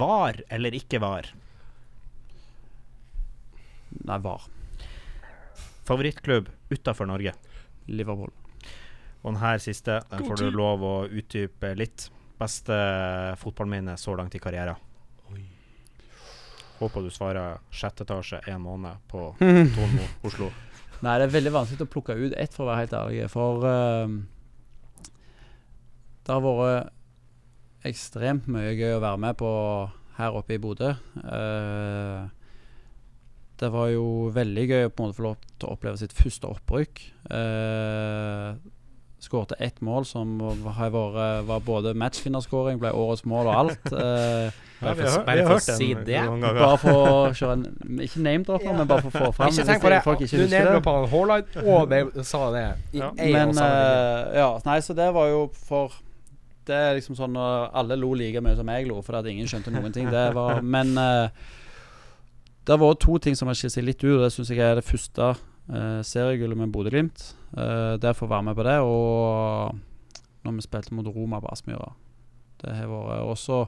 S4: Var eller ikke var?
S6: Nei, VAR.
S4: Favorittklubb utafor Norge?
S6: Liverpool.
S4: Og den her siste, den får du lov å utdype litt. Beste fotballminne så langt i karrieren? Håper du svarer sjette etasje en måned på Tornmo, Oslo.
S6: Nei, det er veldig vanskelig å plukke ut ett, for å være helt ærlig. For uh, det har vært ekstremt mye gøy å være med på her oppe i Bodø. Uh, det var jo veldig gøy å på en måte få lov til å oppleve sitt første opprykk. Eh, skårte ett mål som har vært var både matchvinnerskåring, ble årets mål og alt. Eh,
S4: Ja, vi har,
S5: bare for å si det.
S6: bare for å kjøre en Ikke name-dropper, men bare for å få fram
S5: Ikke tenk på det.
S6: folk ikke
S5: Du på Haaland og vi sa det i
S4: Ja.
S5: samme linje.
S6: eh, ja, nei, så det var jo for Det er liksom sånn uh, alle lo like mye som jeg lo, fordi at ingen skjønte noen ting. Det var Men uh, det var to ting som har skilt seg litt ut, det syns jeg er det første uh, seriegullet med Bodø-Glimt. Uh, det får være med på det. Og når vi spilte mot Roma på Aspmyra. Det har vært Og så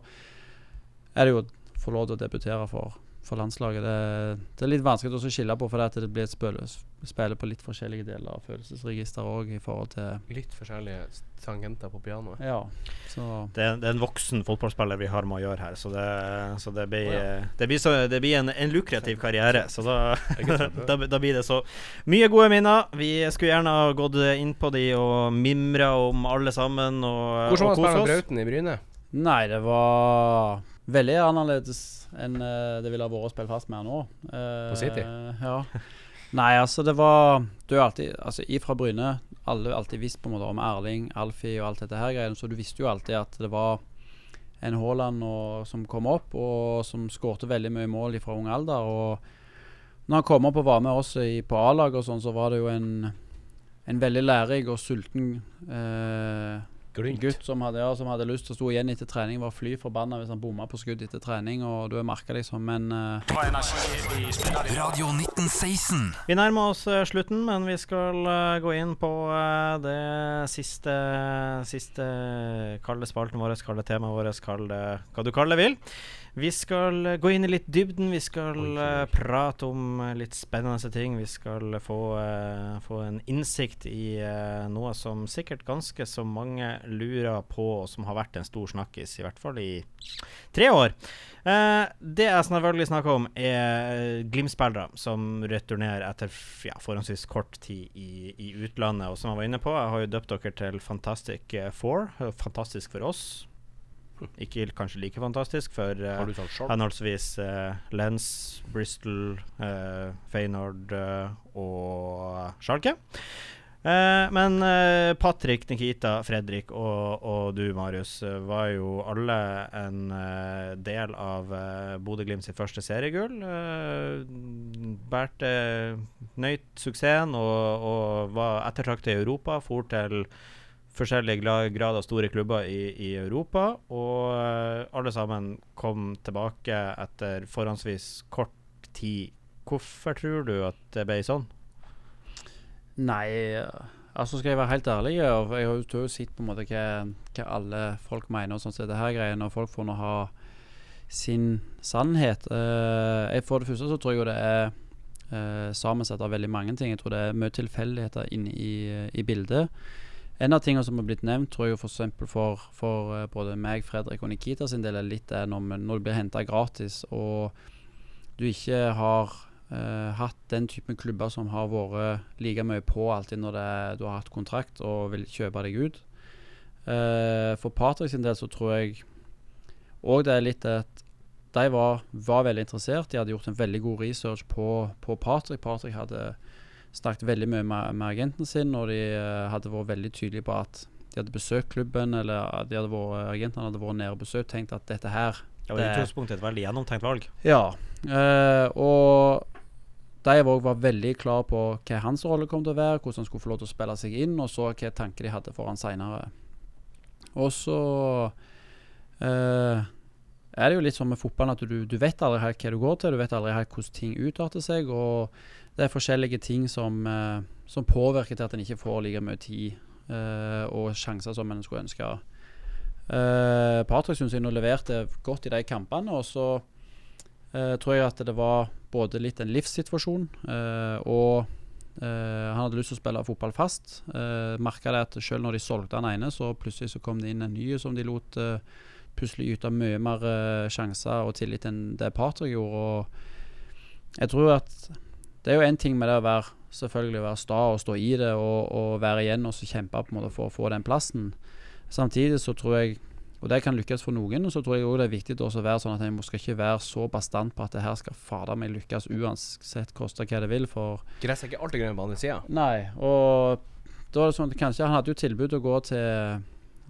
S6: er det jo å få lov til å debutere for, for landslaget. Det, det er litt vanskelig å skille på, for det det blir et spille, spiller på litt forskjellige deler av følelsesregister òg
S5: Litt forskjellige tangenter på pianoet.
S6: Ja.
S4: Det er, det er en voksen fotballspiller vi har med å gjøre her, så det, så det blir,
S5: oh, ja.
S4: det blir, så, det blir en, en lukrativ karriere. Så da, da, da blir det så mye gode minner. Vi skulle gjerne ha gått inn på de og mimra om alle sammen og,
S5: Hvordan var
S4: og
S5: det å spille
S4: kose.
S5: Brauten i Bryne?
S6: Nei, det var veldig annerledes enn eh, det ville ha vært å spille fast med her nå. Eh,
S5: På City?
S6: Ja. Nei, altså, det var Du er alltid Altså, ifra Bryne Alle alltid visst på en måte om Erling, Alfie og alt dette her greiene, så du visste jo alltid at det var en Haaland som kom opp, og som skårte veldig mye mål fra ung alder. Og når han kom opp og var med oss i, på A-laget og sånn, så var det jo en en veldig lærerik og sulten eh,
S5: Glimt.
S6: gutt som hadde, ja, som hadde lyst til å stå igjen etter trening, var fly forbanna hvis han bomma på skudd etter trening, og du er merka liksom, men uh...
S1: Radio 1916.
S4: Vi nærmer oss eh, slutten, men vi skal eh, gå inn på eh, det siste Siste kalde spalten vår, kalde temaet vårt, kall det hva du kaller det vil. Vi skal eh, gå inn i litt dybden. Vi skal eh, prate om eh, litt spennende ting. Vi skal få, uh, få en innsikt i uh, noe som sikkert ganske så mange lurer på, og som har vært en stor snakkis, i hvert fall i tre år. Det jeg selvfølgelig snakker om, er Glimt-spillere som returnerer etter ja, forholdsvis kort tid i, i utlandet. Og som jeg var inne på, jeg har jo døpt dere til Fantastic Four. Fantastisk for oss. Ikke kanskje like fantastisk for eh, henholdsvis eh, Lens, Bristol, uh, Feyenoord eh, og Schalke. Eh, men eh, Patrick, Nikita, Fredrik og, og du, Marius, eh, var jo alle en eh, del av uh, Bodø-Glimt sitt første seriegull. Uh, Bærte nøyt suksessen og, og var ettertraktet i Europa. For til forskjellige grader store klubber i, i Europa. Og eh, alle sammen kom tilbake etter forhåndsvis kort tid. Hvorfor tror du at det ble sånn?
S6: Nei, altså skal jeg være helt ærlig og Jeg har jo- sett på en måte hva, hva alle folk mener og sånn som Det her greiene, og folk får nå ha sin sannhet. Uh, for det første så tror jeg jo det er uh, sammensatt av veldig mange ting. Jeg tror det er mye tilfeldigheter inne i, i bildet. En av tingene som har blitt nevnt, tror jeg. For, for, for eh, både meg, Fredrik og Nikita sin del, er litt det når, når du blir henta gratis, og du ikke har eh, hatt den typen klubber som har vært like mye på alltid når det, du har hatt kontrakt og vil kjøpe deg ut. Eh, for Patrick sin del så tror jeg òg det er litt at de var, var veldig interessert. De hadde gjort en veldig god research på, på Patrick. Patrick hadde snakket veldig mye med, med agenten sin, og de eh, hadde vært veldig tydelige på at de hadde besøkt klubben, eller de hadde vært, agentene hadde vært nede og besøkt, tenkt at dette her
S4: var
S6: Det-
S4: utgangspunktet et veldig gjennomtenkt valg.
S6: ja, eh, og de òg var veldig klar på hva hans rolle kom til å være, hvordan han skulle få lov til å spille seg inn, og så hva tanker de hadde for han seinere. Og så eh, er det jo litt sånn med fotballen at du, du vet aldri hva du går til, du vet aldri hvordan ting utarter seg, og det er forskjellige ting som, eh, som påvirker til at en ikke får like mye tid eh, og sjanser som en skulle ønske. Uh, Patrick syns jeg nå leverte godt i de kampene, og så tror jeg at det var både litt en livssituasjon og Uh, han hadde lyst til å spille fotball fast. Uh, Merka det at selv når de solgte han ene, så plutselig så kom det inn en ny som de lot uh, plutselig yte mye mer uh, sjanser og tillit enn det Patrick gjorde. Og jeg tror at det er jo en ting med det å være selvfølgelig være sta og stå i det og, og være igjen og så kjempe på en måte for å få den plassen. Samtidig så tror jeg og det kan lykkes for noen, og så tror jeg også det er viktig også å være sånn at en skal ikke være så bastant på at det her skal fader meg lykkes uansett koste hva det vil. For
S5: Gress er ikke alltid grønt på andre sida.
S6: Nei, og da var det sånn at kanskje Han hadde jo tilbud å gå til,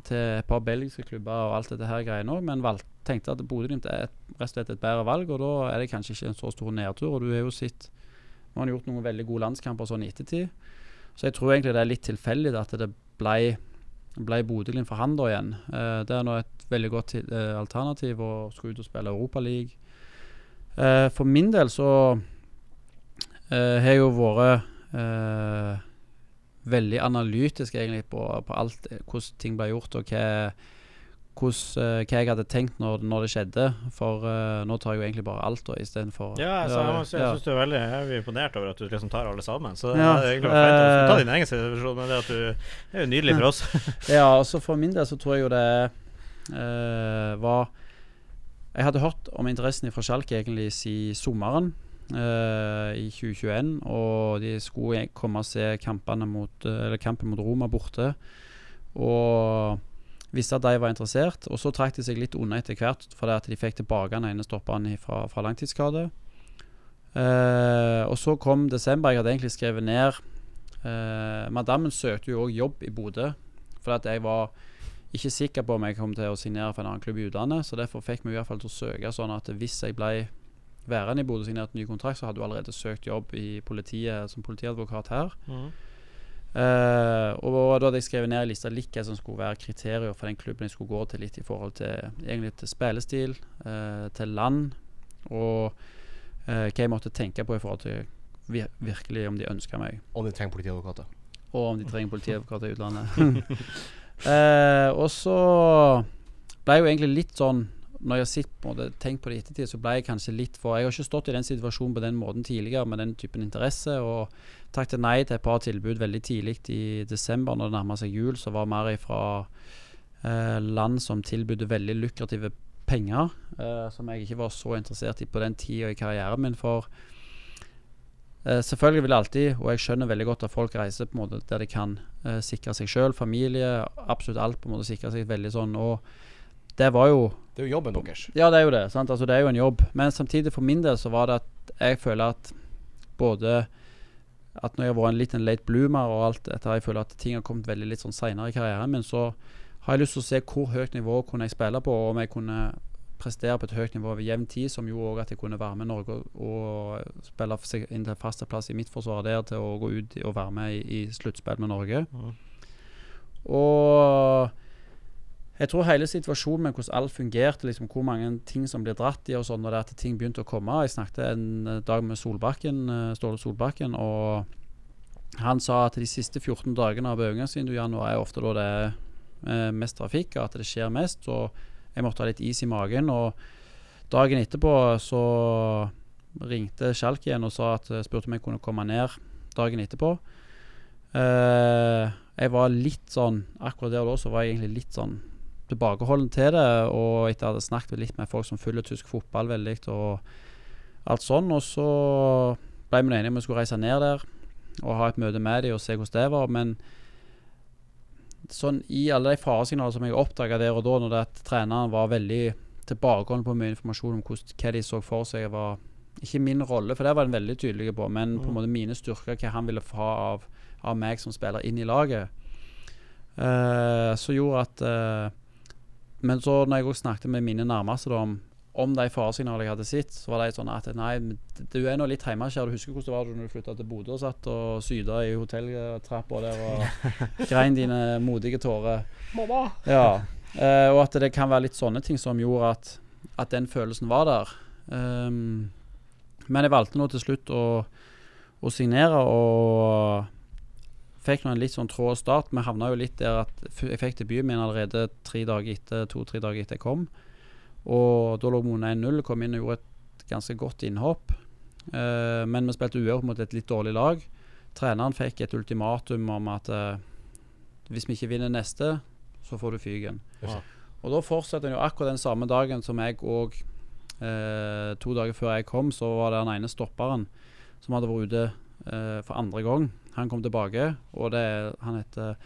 S6: til et par belgiske klubber og alt dette her greiene òg, men valgte, tenkte at Bodø-Glimt er et, rett og slett et bedre valg, og da er det kanskje ikke en så stor nedtur. Og du har jo sett Nå har han gjort noen veldig gode landskamper sånn i ettertid, så jeg tror egentlig det er litt tilfeldig at det ble, ble Bodø-Glimt for han da igjen. Eh, det er nå et veldig godt eh, alternativ å skulle ut og spille Europaliga. Eh, for min del så eh, har jeg jo vært eh, veldig analytisk egentlig på, på alt eh, hvordan ting ble gjort, og hva, hvordan, eh, hva jeg hadde tenkt når, når det skjedde. For uh, nå tar jeg jo egentlig bare alt da, istedenfor
S4: Ja, altså, jeg, jeg, jeg
S6: ja.
S4: synes du er veldig jeg er imponert over at du liksom tar alle sammen. Så det er egentlig fint å
S6: eh,
S4: ta din egen situasjon, men det at du det er jo nydelig for oss.
S6: Ja, altså for min del så tror jeg jo det uh, var Jeg hadde hørt om interessen fra Schalke egentlig siden sommeren Uh, i 2021. Og de skulle komme og se mot, eh, eller kampen mot Roma borte. Og visste at de var interessert. Og så trakk de seg litt unna etter hvert fordi at de fikk tilbake den ene stopperen fra, fra langtidsskade. Uh, og så kom desember. Jeg hadde egentlig skrevet ned uh, Madammen søkte jo òg jobb i Bodø. Fordi at jeg var ikke sikker på om jeg kom til å signere for en annen klubb i utlandet. Så derfor fikk vi i hvert fall til å søke sånn at hvis jeg ble værende i Bodø og signert ny kontrakt, så hadde hun allerede søkt jobb i politiet som politiadvokat her. Eh, og da hadde jeg skrevet ned i lista litt hva som skulle være kriterier for den klubben jeg skulle gå til, litt i forhold til egentlig til spillestil, uh, til land, og uh, hva jeg måtte tenke på i forhold til vir virkelig om de ønska meg
S5: Om de trenger politiadvokater.
S6: og om de trenger politiadvokater i utlandet. og så ble jeg jo egentlig litt sånn Når jeg har på det, tenkt på det i ettertid, så ble jeg kanskje litt for Jeg har ikke stått i den situasjonen på den måten tidligere med den typen interesse, og takket nei til et par tilbud veldig tidlig i desember når det nærma seg jul, så var mer ifra eh, land som tilbød veldig lukrative penger, eh, som jeg ikke var så interessert i på den tida i karrieren min. For Uh, selvfølgelig vil alltid, og jeg skjønner veldig godt at folk reiser på en måte der de kan uh, sikre seg sjøl, familie, absolutt alt på en måte sikre seg veldig sånn. Og det var jo
S5: Det er jo jobben deres.
S6: Ja, det er jo det. sant? Altså Det er jo en jobb. Men samtidig, for min del, så var det at jeg føler at både At når jeg har vært en liten late bloomer og alt dette, jeg føler at ting har kommet veldig litt sånn seinere i karrieren min, så har jeg lyst til å se hvor høyt nivå kunne jeg spille på, og om jeg kunne prestere på et høyt nivå over jevn tid, som gjorde òg at jeg kunne være med Norge og, og spille seg inn til faste plass i mitt forsvar der, til å gå ut og være med i, i sluttspill med Norge. Og jeg tror hele situasjonen med hvordan alt fungerte, liksom hvor mange ting som blir dratt i og sånn, og det at ting begynte å komme Jeg snakket en dag med Solbakken, eh, Ståle Solbakken, og han sa at de siste 14 dagene av overgangsvinduet i januar er ofte da det er eh, mest trafikk, og at det skjer mest. Og jeg måtte ha litt is i magen. Og dagen etterpå så ringte Skjalk igjen og sa at eh, spurte om jeg kunne komme ned dagen etterpå. Jeg var litt sånn Akkurat der og da så var jeg egentlig litt sånn tilbakeholden til det. Og etter jeg ha snakket litt med folk som følger tysk fotball veldig, og alt sånn. Og så ble vi enige om vi skulle reise ned der og ha et møte med dem og se hvordan det var. Men sånn i alle de faresignalene som jeg oppdaga der og da, når det at treneren var veldig tilbakeholden på mye informasjon om hvordan, hva de så for seg var Ikke min rolle, for det var han veldig tydelig på, men på en måte mine styrker, hva han ville ha av, av meg som spiller inn i laget. Uh, så gjorde at eh, Men så når jeg også snakket med mine nærmeste da, om, om de faresignalene jeg hadde sett, så var de sånn at nei, du er nå litt hjemme, kjære. Du husker hvordan det var da du flytta til Bodø og satt og syda i hotelltrappa der og grein dine modige tårer.
S5: Mamma!
S6: Ja. Eh, og at det kan være litt sånne ting som gjorde at, at den følelsen var der. Um, men jeg valgte nå til slutt å, å signere, og fikk nå en litt sånn trå start. Vi havna jo litt der at jeg fikk debuten min allerede tre dager etter, to-tre dager etter jeg kom. Og da lå Mona 1-0, kom inn og gjorde et ganske godt innhopp. Uh, men vi spilte uavgjort mot et litt dårlig lag. Treneren fikk et ultimatum om at uh, hvis vi ikke vinner neste, så får du fyken.
S4: Ja.
S6: Og da fortsetter han jo akkurat den samme dagen som jeg òg uh, To dager før jeg kom, så var det den ene stopperen som hadde vært ute eh, for andre gang. Han kom tilbake, og det, han heter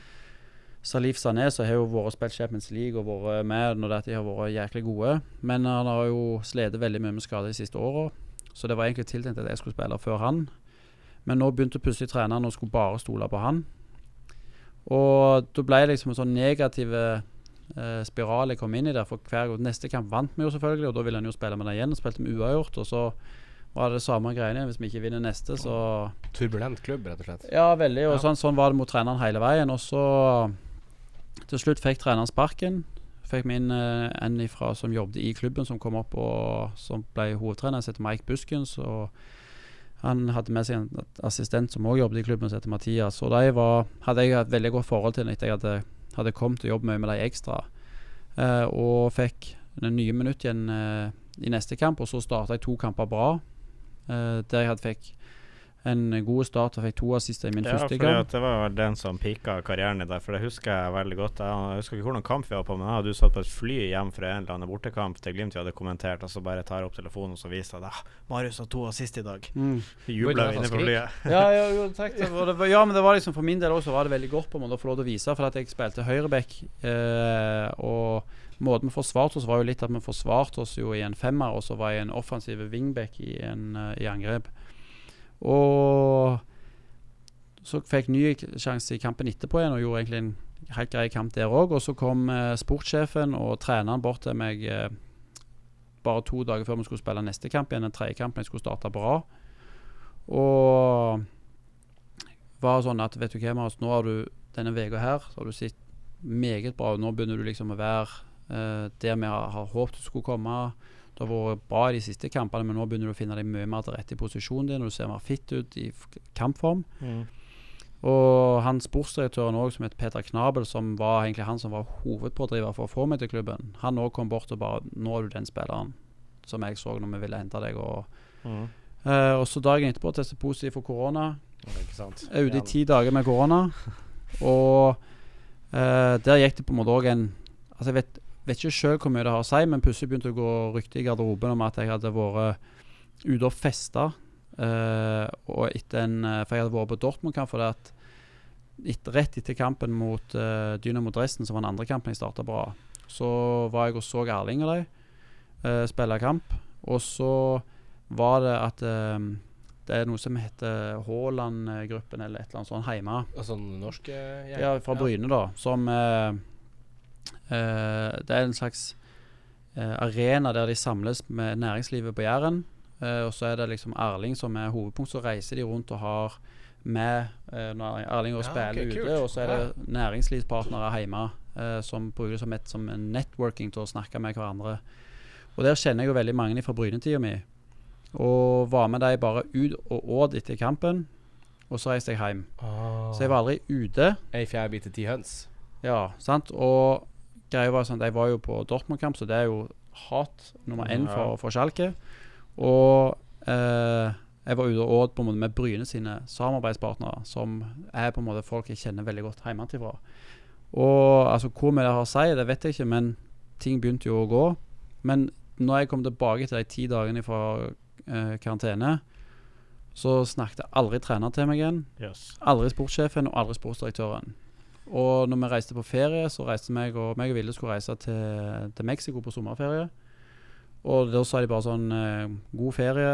S6: Salif Sané, som har jo vært spilt Champions League og vært med når de har vært jæklig gode. Men han har jo slitt veldig mye med skader de siste åra, så det var egentlig tiltenkt at jeg skulle spille før han. Men nå begynte plutselig treneren å skulle bare stole på han. Og da ble det liksom en sånn negativ eh, spiral jeg kom inn i der. For hver gang Neste kamp vant vi jo selvfølgelig, og da ville han jo spille med det igjen. Og spilte med uavgjort, og så var det samme greiene. Hvis vi ikke vinner neste, så
S5: Turbulent klubb, rett og slett.
S6: Ja, veldig. Og
S5: Ja.
S6: sånn, sånn var det mot treneren hele veien. Og så til slutt fikk treneren sparken. Fikk vi inn eh, en ifra som jobbet i klubben, som kom opp og som ble hovedtrener. som heter Mike Buskens. Og han hadde med seg en assistent som også jobbet i klubben, som heter Mathias. Og de var, hadde jeg et veldig godt forhold til etter jeg hadde, hadde kommet og jobbet mye med de ekstra. Eh, og fikk nye minutt igjen eh, i neste kamp, og så starta jeg to kamper bra. Eh, der jeg hadde fikk en god start og fikk to assister i min
S4: Ja,
S6: første
S4: gang
S6: kamp.
S4: det var vel den som pika karrieren din der, for det husker jeg veldig godt. Jeg, husker ikke hvordan kamp vi var på, men jeg og du satt på et fly hjem fra en eller annen bortekamp til Glimt vi hadde kommentert, og så bare tar jeg opp telefonen, og så viser jeg at ah, Marius har to assist i dag.
S6: Mm.
S4: Jubla inne på flyet.
S6: Ja, ja, jo, takk. Var, ja, men det var liksom for min del også var det veldig godt på en måte å få lov til å vise, for at jeg spilte høyreback. Eh, og måten vi forsvarte oss, var jo litt at vi forsvarte oss jo i en femmer, og så var jeg en offensiv wingback i, en, eh, i angrep. Og så fikk ny sjanse i kampen etterpå igjen, og gjorde egentlig en helt grei kamp der òg. Og så kom eh, sportssjefen og treneren bort til meg eh, bare to dager før vi skulle spille neste kamp igjen, den tredje kampen jeg skulle starte bra. Og var sånn at vet du hva, Marius, nå har du denne uka her så har du sett meget bra ut. Nå begynner du liksom å være eh, der vi har, har håpet du skulle komme. Det har vært bra i de siste kampene, men nå begynner du å finne deg mye mer til rette i posisjonen din. og Du ser mer fitt ut i kampform.
S4: Mm.
S6: Og han sportsdirektøren òg, som het Peter Knabel, som var egentlig han som var hovedpådriver for å få meg til klubben, han òg kom bort og bare 'Nå er du den spilleren som jeg så når vi ville hente deg'. Og,
S4: Mm.
S6: uh, og så dagen etterpå testet positiv for korona. Er ute i ti dager med korona. Og uh, der gikk det på en måte òg en Altså Jeg vet, vet ikke sjøl hvor mye det har å si, men plutselig begynte å gå rykte i garderoben om at jeg hadde vært ute og festa. Uh, og etter en eh, For jeg hadde vært på Dortmund-kamp for det at etter, rett etter kampen mot uh, Dynamo Dresden, som var den andre kampen jeg starta bra, så var jeg og så Erling og de uh, spille kamp. Og så var det at uh, det er noe som heter Haaland-gruppen eller et eller annet sånt hjemme.
S5: Altså norske gjeng?
S6: Ja, fra Bryne, da. Som eh, eh, Det er en slags eh, arena der de samles med næringslivet på Jæren. Eh, og så er det liksom Erling som er hovedpunkt. Så reiser de rundt og har med eh, når Erling og spiller
S5: ja, okay,
S6: ute. Og så er det næringslivspartnere hjemme eh, som bruker det som, et, som en networking til å snakke med hverandre. Og der kjenner jeg jo veldig mange fra Brynetida mi. Og var med de bare ut og åt etter kampen. Og så reiste jeg hjem.
S5: Oh.
S6: Så jeg var aldri ute.
S5: Ei fjærbit til ti høns.
S6: Ja, sant. Og greia var sånn De var jo på Dortmund-kamp, så det er jo hat nummer én for, for Schalke. Og eh, jeg var ute og åt på en måte med Bryne sine samarbeidspartnere, som er på en måte folk jeg kjenner veldig godt hjemmefra. Og altså hvor mye det har å si, det vet jeg ikke, men ting begynte jo å gå. Men når jeg kom tilbake til de ti dagene fra eh, karantene, så snakket aldri trener til meg igjen.
S4: Yes.
S6: Aldri sportssjefen og aldri sportsdirektøren. Og når vi reiste på ferie, så reiste meg og, meg og Vilde skulle reise til, til Mexico på sommerferie. Og da sa de bare sånn eh, God ferie,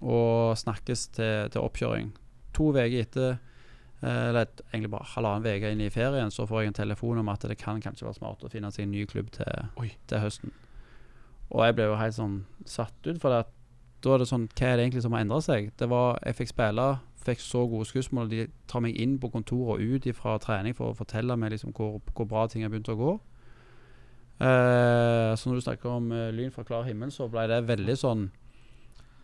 S6: og snakkes til, til oppkjøring. To uker etter, eh, eller egentlig bare halvannen uke inn i ferien, så får jeg en telefon om at det kan kanskje være smart å finne seg en ny klubb til, til høsten. Og jeg ble jo helt sånn satt ut, for det at da er det sånn Hva er det egentlig som har endra seg? Det var Jeg fikk spille, fikk så gode skussmål. De tar meg inn på kontoret og ut fra trening for å fortelle meg liksom hvor, hvor bra ting har begynt å gå. Uh, så når du snakker om uh, lyn fra klar himmel, så ble det veldig sånn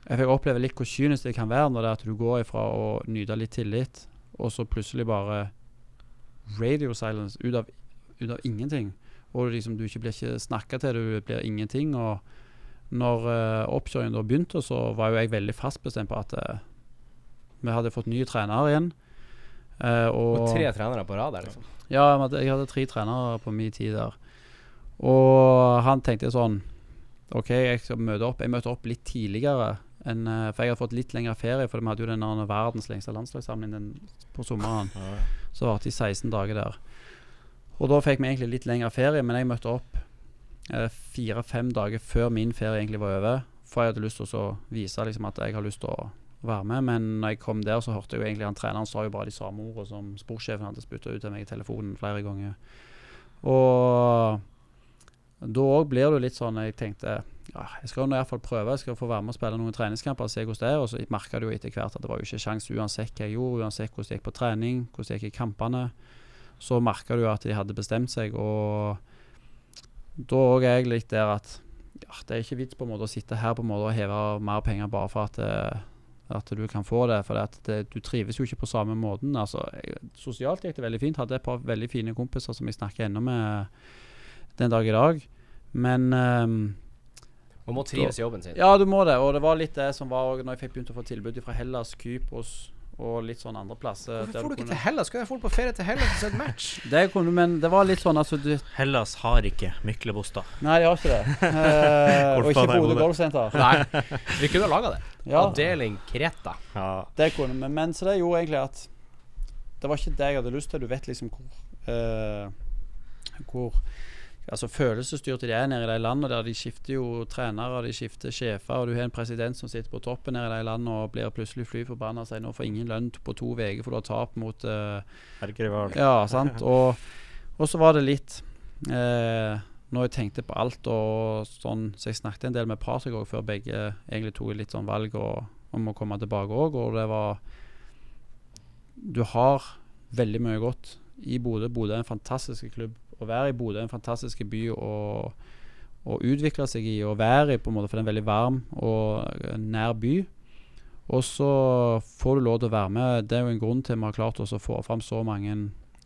S6: Jeg fikk oppleve litt hvor kynisk det kan være når det er at du går ifra å nyte litt tillit, og så plutselig bare radio silence ut av, ut av ingenting. Og liksom du ikke blir ikke snakka til, du blir ingenting. Og når uh, oppkjøringen da begynte, så var jo jeg veldig fast bestemt på at eh, vi hadde fått nye trenere igjen. Eh, og,
S5: Og tre trenere på rad der, liksom.
S6: ja, jeg hadde- tre trenere på min tid der. Og han tenkte sånn OK, jeg skal møte opp. Jeg møtte opp litt tidligere. Enn, eh, for jeg hadde fått litt lengre ferie, for vi hadde jo den verdens lengste landslagssamling den på sommeren. Så varte de 16 dager der. Og da fikk vi egentlig litt lengre ferie, men jeg møtte opp eh, fire-fem dager før min ferie egentlig var over. For jeg hadde lyst til å så vise liksom, at jeg har lyst til å være med. Men når jeg kom der, så hørte jeg jo egentlig han treneren sa jo bare de samme ordene som sportssjefen hadde spytta ut til meg i telefonen flere ganger. Og da òg blir det jo litt sånn Jeg tenkte ja, jeg skal i hvert fall prøve. Jeg skal få være med og spille noen treningskamper og se hvordan det er. Og så merka du jo etter hvert at det var jo ikke sjans uansett hva jeg gjorde, uansett hvordan det gikk på trening, hvordan det gikk i kampene. Så merka du at de hadde bestemt seg, og da òg er jeg litt der at ja, det er ikke vits på en måte å sitte her på en måte og heve mer penger bare for at, eh, at du kan få det. For det, du trives jo ikke på samme måten. Altså, jeg, sosialt gikk det veldig fint. Hadde et par veldig fine kompiser som jeg snakker ennå med den dag i dag. Men um,
S5: Man må trives i jobben sin.
S6: ja, du må det. Og det var litt det som var òg når jeg fikk begynt å få tilbud fra Hellas, Kypros og litt sånn andre plasser.
S5: Hvorfor får du ikke
S6: kunne-
S5: til Hellas? Skal jeg få på ferie til Hellas og se et match?
S6: Det kunne, men det var litt sånn altså du,
S4: Hellas har ikke Myklebostad.
S6: Nei, de har ikke det. Eh, og ikke Bodø golfsenter.
S5: Nei, vi kunne ha laga det.
S6: Ja,
S5: Avdeling Kreta.
S4: Ja.
S6: det kunne vi. Men så det gjorde egentlig at Det var ikke det jeg hadde lyst til. Du vet liksom hvor eh, Hvor altså følelsesstyrte de er nede i de landene der de skifter jo trenere, de skifter sjefer, og du har en president som sitter på toppen nede i de landene og blir plutselig fly forbanna og sier nå får ingen lønn på to uker for du har tap mot
S4: uh.
S6: Ja, sant. Og, og så var det litt uh, Når jeg tenkte på alt og sånn Så jeg snakket en del med Patrick òg før begge egentlig tok litt sånn valg og, om å komme tilbake òg, og det var Du har veldig mye godt i Bodø. Bodø er en fantastisk klubb. Å være i Bodø er en fantastisk by å, å utvikle seg i. Å være i, på en måte, for det er en veldig varm og nær by. Og så får du lov til å være med. Det er jo en grunn til vi har klart oss å få fram så mange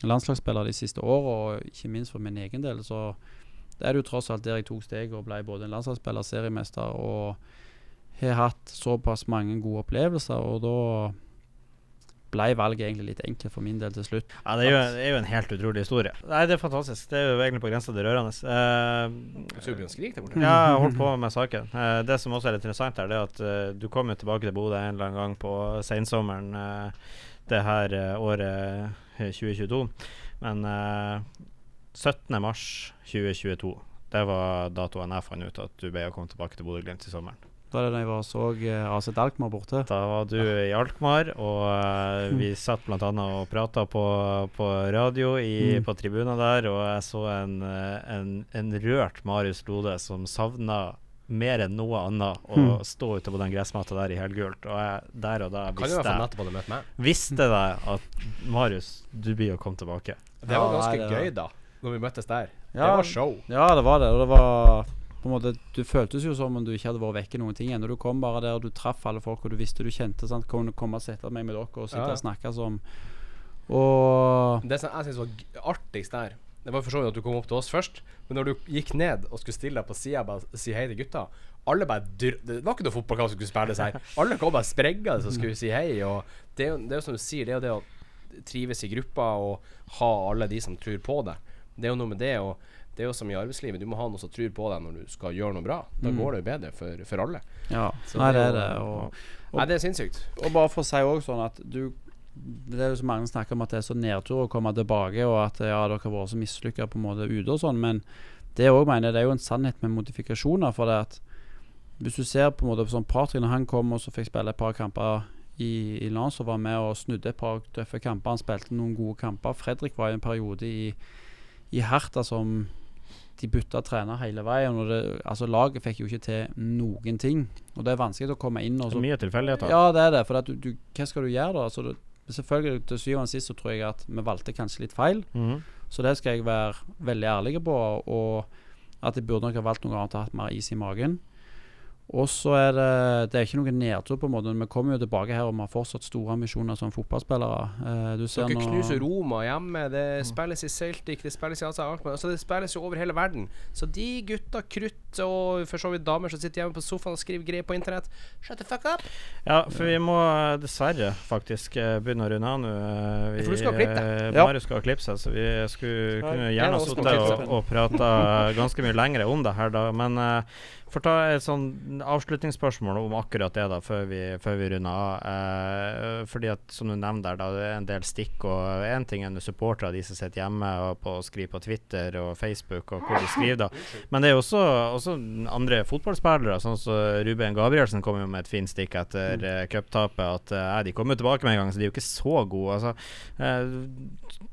S6: landslagsspillere de siste åra, og ikke minst for min egen del. Så det er jo tross alt der jeg tok steget og ble både en landslagsspiller, seriemester og har hatt såpass mange gode opplevelser. Og da ble valget egentlig litt enkelt for min del til slutt.
S4: Ja, det er, jo, det er jo en helt utrolig historie. Nei, Det er fantastisk. Det er jo egentlig på grensa til rørende.
S5: Uh, begynner å skrike der borte.
S4: ja, jeg holdt på med saken. Uh, det som også er litt interessant, her, det er at uh, du kom jo tilbake til Bodø en eller annen gang på sensommeren uh, det her eh, året eh, 2022. Men eh, 17. mars 2022, det var datoen jeg fant ut at du ble å komme tilbake til Bodø-Glimt i sommeren.
S6: Da det da jeg var og så eh, AZ Alkmaar borte.
S4: Da var du i Alkmaar, og eh, vi satt bl.a. og prata på, på radio i,
S6: Mm.
S4: på tribunen der, og jeg så en, eh, en, en rørt Marius Lode som savna mer enn noe annet å
S6: Mm.
S4: stå ute på den gressmatta der i helgult. Og jeg, der og da visste jeg. Visste jeg at Marius, du blir å komme tilbake.
S5: Det var ganske gøy, da. Når vi møttes der.
S6: Ja.
S5: Det var show.
S6: Ja, det var det. Og det var på en måte Du føltes jo som om du ikke hadde vært vekke noen ting ennå. Du kom bare der og du traff alle folk, og du visste du kjente. Sant? Kunne komme og sette meg med dere og sitte
S5: Ja,
S6: og snakke som Og
S5: Det som jeg syns var artigst der, det var for så vidt at du kom opp til oss først, men når du gikk ned og skulle stille deg på sida og si hei til gutta alle bare dyr, Det var ikke noe fotballkamp som skulle spilles her. Alle kom bare sprengende og skulle si hei. Og det er jo det er jo som du sier, det er jo det å trives i gruppa og ha alle de som tror på deg. Det er jo noe med det. Og det er jo som i arbeidslivet, du må ha noen som tror på deg når du skal gjøre noe bra. Da
S6: Mm.
S5: går det jo bedre for, for alle.
S6: Ja.
S5: Så er
S6: det.
S5: Og,
S6: Og,
S5: Nei, det er sinnssykt.
S6: og bare for å si òg sånn at du Det er jo så mange snakker om at det er så nedtur å komme tilbake, og at ja, dere har vært så mislykka på en måte ute og sånn, men det òg mener, det er jo en sannhet med modifikasjoner. For det at hvis du ser på en måte sånn Patrick, når han kom og så fikk spille et par kamper i, i Lans og var med og snudde et par tøffe kamper, han spilte noen gode kamper. Fredrik var i en periode i, i Herta som de bytta trener hele veien. Og det, altså Laget fikk jo ikke til noen ting. Og det er vanskelig å komme inn og så
S4: Mye tilfeldigheter.
S6: ja, det er det. For du, du, hva skal du gjøre da? Altså, det, selvfølgelig Til syvende og sist så tror jeg at vi valgte kanskje litt feil.
S4: Mhm.
S6: Så det skal jeg være veldig ærlig på. Og at jeg burde nok ha valgt noe annet og hatt mer is i magen. Og så er det Det er ikke noe nedtur, på en måte. Vi kommer jo tilbake her og vi har fortsatt store ambisjoner som fotballspillere. Eh, du ser
S5: Dere
S6: nå
S5: knuser Roma hjemme, det spilles i Celtic, det spilles i Asa Alkmaar. Altså det spilles jo over hele verden. Så de gutta, krutt og for så vidt damer som sitter hjemme på sofaen og skriver greier på internett, shut the fuck up!
S4: Ja, for vi må eh, dessverre faktisk eh, begynne å runde av nå. eh, vi-
S5: For du skal klippe deg.
S4: eh,
S6: Ja.
S4: Marius skal klippe seg, så vi skulle kunne gjerne ha sittet og, og prata ganske mye lengre om det her, da. Men uh, for ta et sånn avslutningsspørsmål om akkurat det, da, før vi, før vi runder av. Eh, fordi at, som du nevner der, da, det er en del stikk. og Én ting er supportere, de som sitter hjemme og, på, og skriver på Twitter og Facebook, og hvor de skriver, da. Men det er også, også andre fotballspillere, sånn som Ruben Gabrielsen kom jo med et fint stikk etter
S5: Mm.
S4: uh, cuptapet. At eh, de kommer tilbake med en gang, så de er jo ikke så gode. Altså, eh,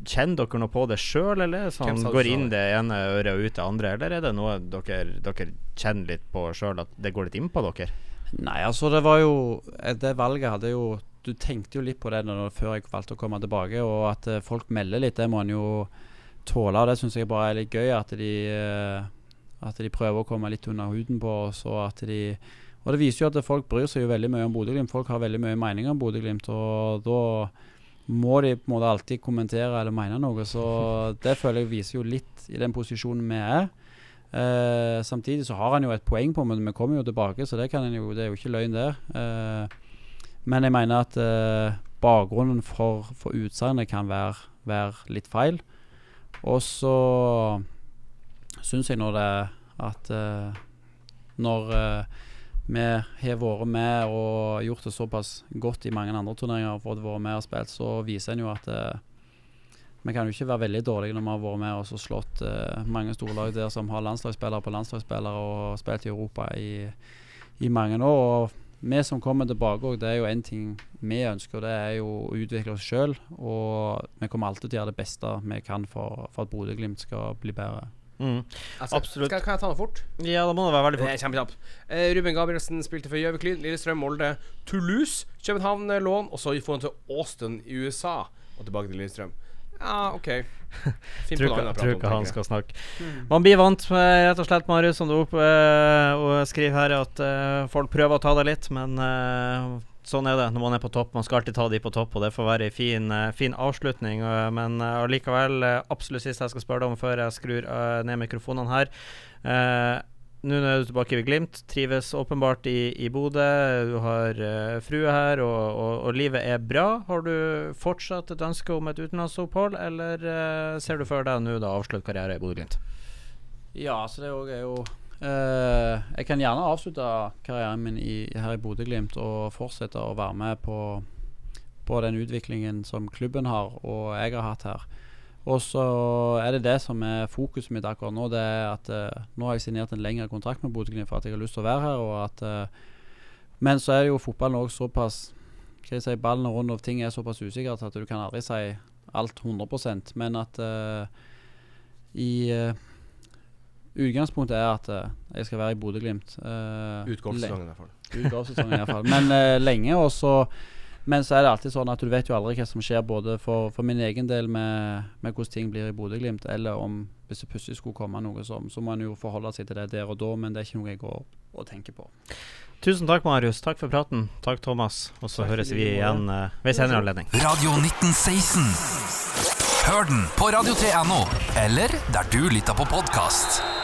S4: kjenner dere noe på det sjøl, eller er sånn går inn
S5: det?
S4: det ene øret og ut det andre, eller er det noe dere, dere kjenner litt på sjøl, at det går litt inn på dere?
S6: Nei, altså det var jo Det valget hadde jo Du tenkte jo litt på det når, før jeg valgte å komme tilbake, og at eh, folk melder litt, det må en jo tåle. og Det syns jeg bare er litt gøy, at de eh, At de prøver å komme litt under huden på oss, og at de Og det viser jo at folk bryr seg jo veldig mye om Bodø-Glimt. Folk har veldig mye meninger om Bodø-Glimt, og da må de på en måte alltid kommentere eller mene noe. Så det føler jeg viser jo litt i den posisjonen vi er. Eh, samtidig så har han jo et poeng på men vi kommer jo tilbake, så det, jo, det er jo ikke løgn der. Eh, men jeg mener at eh, bakgrunnen for, for utsagnet kan være, være litt feil. Og så syns jeg nå det at når vi har vært med og gjort det såpass godt i mange andre turneringer og fått være med og spilt, så viser en jo at vi kan jo ikke være veldig dårlige når vi har vært med og slått uh, mange storlag der som har landslagsspillere på landslagsspillere og spilt i Europa i, i mange år. Og vi som kommer tilbake òg, det er jo én ting vi ønsker, det er jo å utvikle oss sjøl. Og vi kommer alltid til å gjøre det beste vi kan for, for at Bodø-Glimt skal bli bedre.
S4: Mm.
S5: Altså,
S4: Absolutt.
S5: Skal, kan jeg ta det fort?
S4: Ja, da må det være veldig fort.
S5: kjempekjapt. Eh, Ruben Gabrielsen spilte for Gjøviklyn, Lillestrøm, Molde, Toulouse, København lån, og så får han til Austin i USA og tilbake til Lillestrøm. Ja, OK. Finn på
S4: Tror
S5: noe
S4: ikke, tror ikke han skal snakke. Man blir vant med, rett og slett, Marius, som du opp, øh, og skriver her, at øh, folk prøver å ta deg litt, men øh, sånn er det når man er på topp. Man skal alltid ta de på topp, og det får være en fin, eh, fin avslutning. eh, men allikevel, eh, absolutt siste jeg skal spørre deg om før jeg skrur eh, ned mikrofonene her. Nå er du tilbake ved Glimt, trives åpenbart i, i Bodø. Du har uh, frue her, og, og, og livet er bra. Har du fortsatt et ønske om et utenlandsopphold, eller uh, ser du for deg nå da avslutte karriere i Bodø-Glimt?
S6: Ja, så det òg er jo uh, Jeg kan gjerne avslutte karrieren min i, her i Bodø-Glimt og fortsette å være med på, på den utviklingen som klubben har, og jeg har hatt her. Og så er det det som er fokuset mitt akkurat nå. Det er at uh, Nå har jeg signert en lengre kontrakt med Bodø-Glimt for at jeg har lyst til å være her. Og at, uh, men så er jo fotballen òg såpass Hva jeg si, Ballen og rundt og ting er såpass usikkert at du kan aldri si alt 100% Men at uh, i Utgangspunktet er at jeg skal være i Bodø-Glimt. Uh,
S5: Ut i hvert fall.
S6: ut i hvert fall. Men lenge, og så Men så er det alltid sånn at du vet jo aldri hva som skjer, både for, for min egen del med, med hvordan ting blir i Bodø-Glimt, eller om hvis det plutselig skulle komme noe som Så må en jo forholde seg til det der og da, men det er ikke noe jeg går og tenker på.
S4: Tusen takk, Marius. Takk for praten. Takk, Thomas. Og så høres vi igjen uh, ved senere anledning.
S1: Radio 1916. Hør den på radio3.no, eller der du lytter på podkast.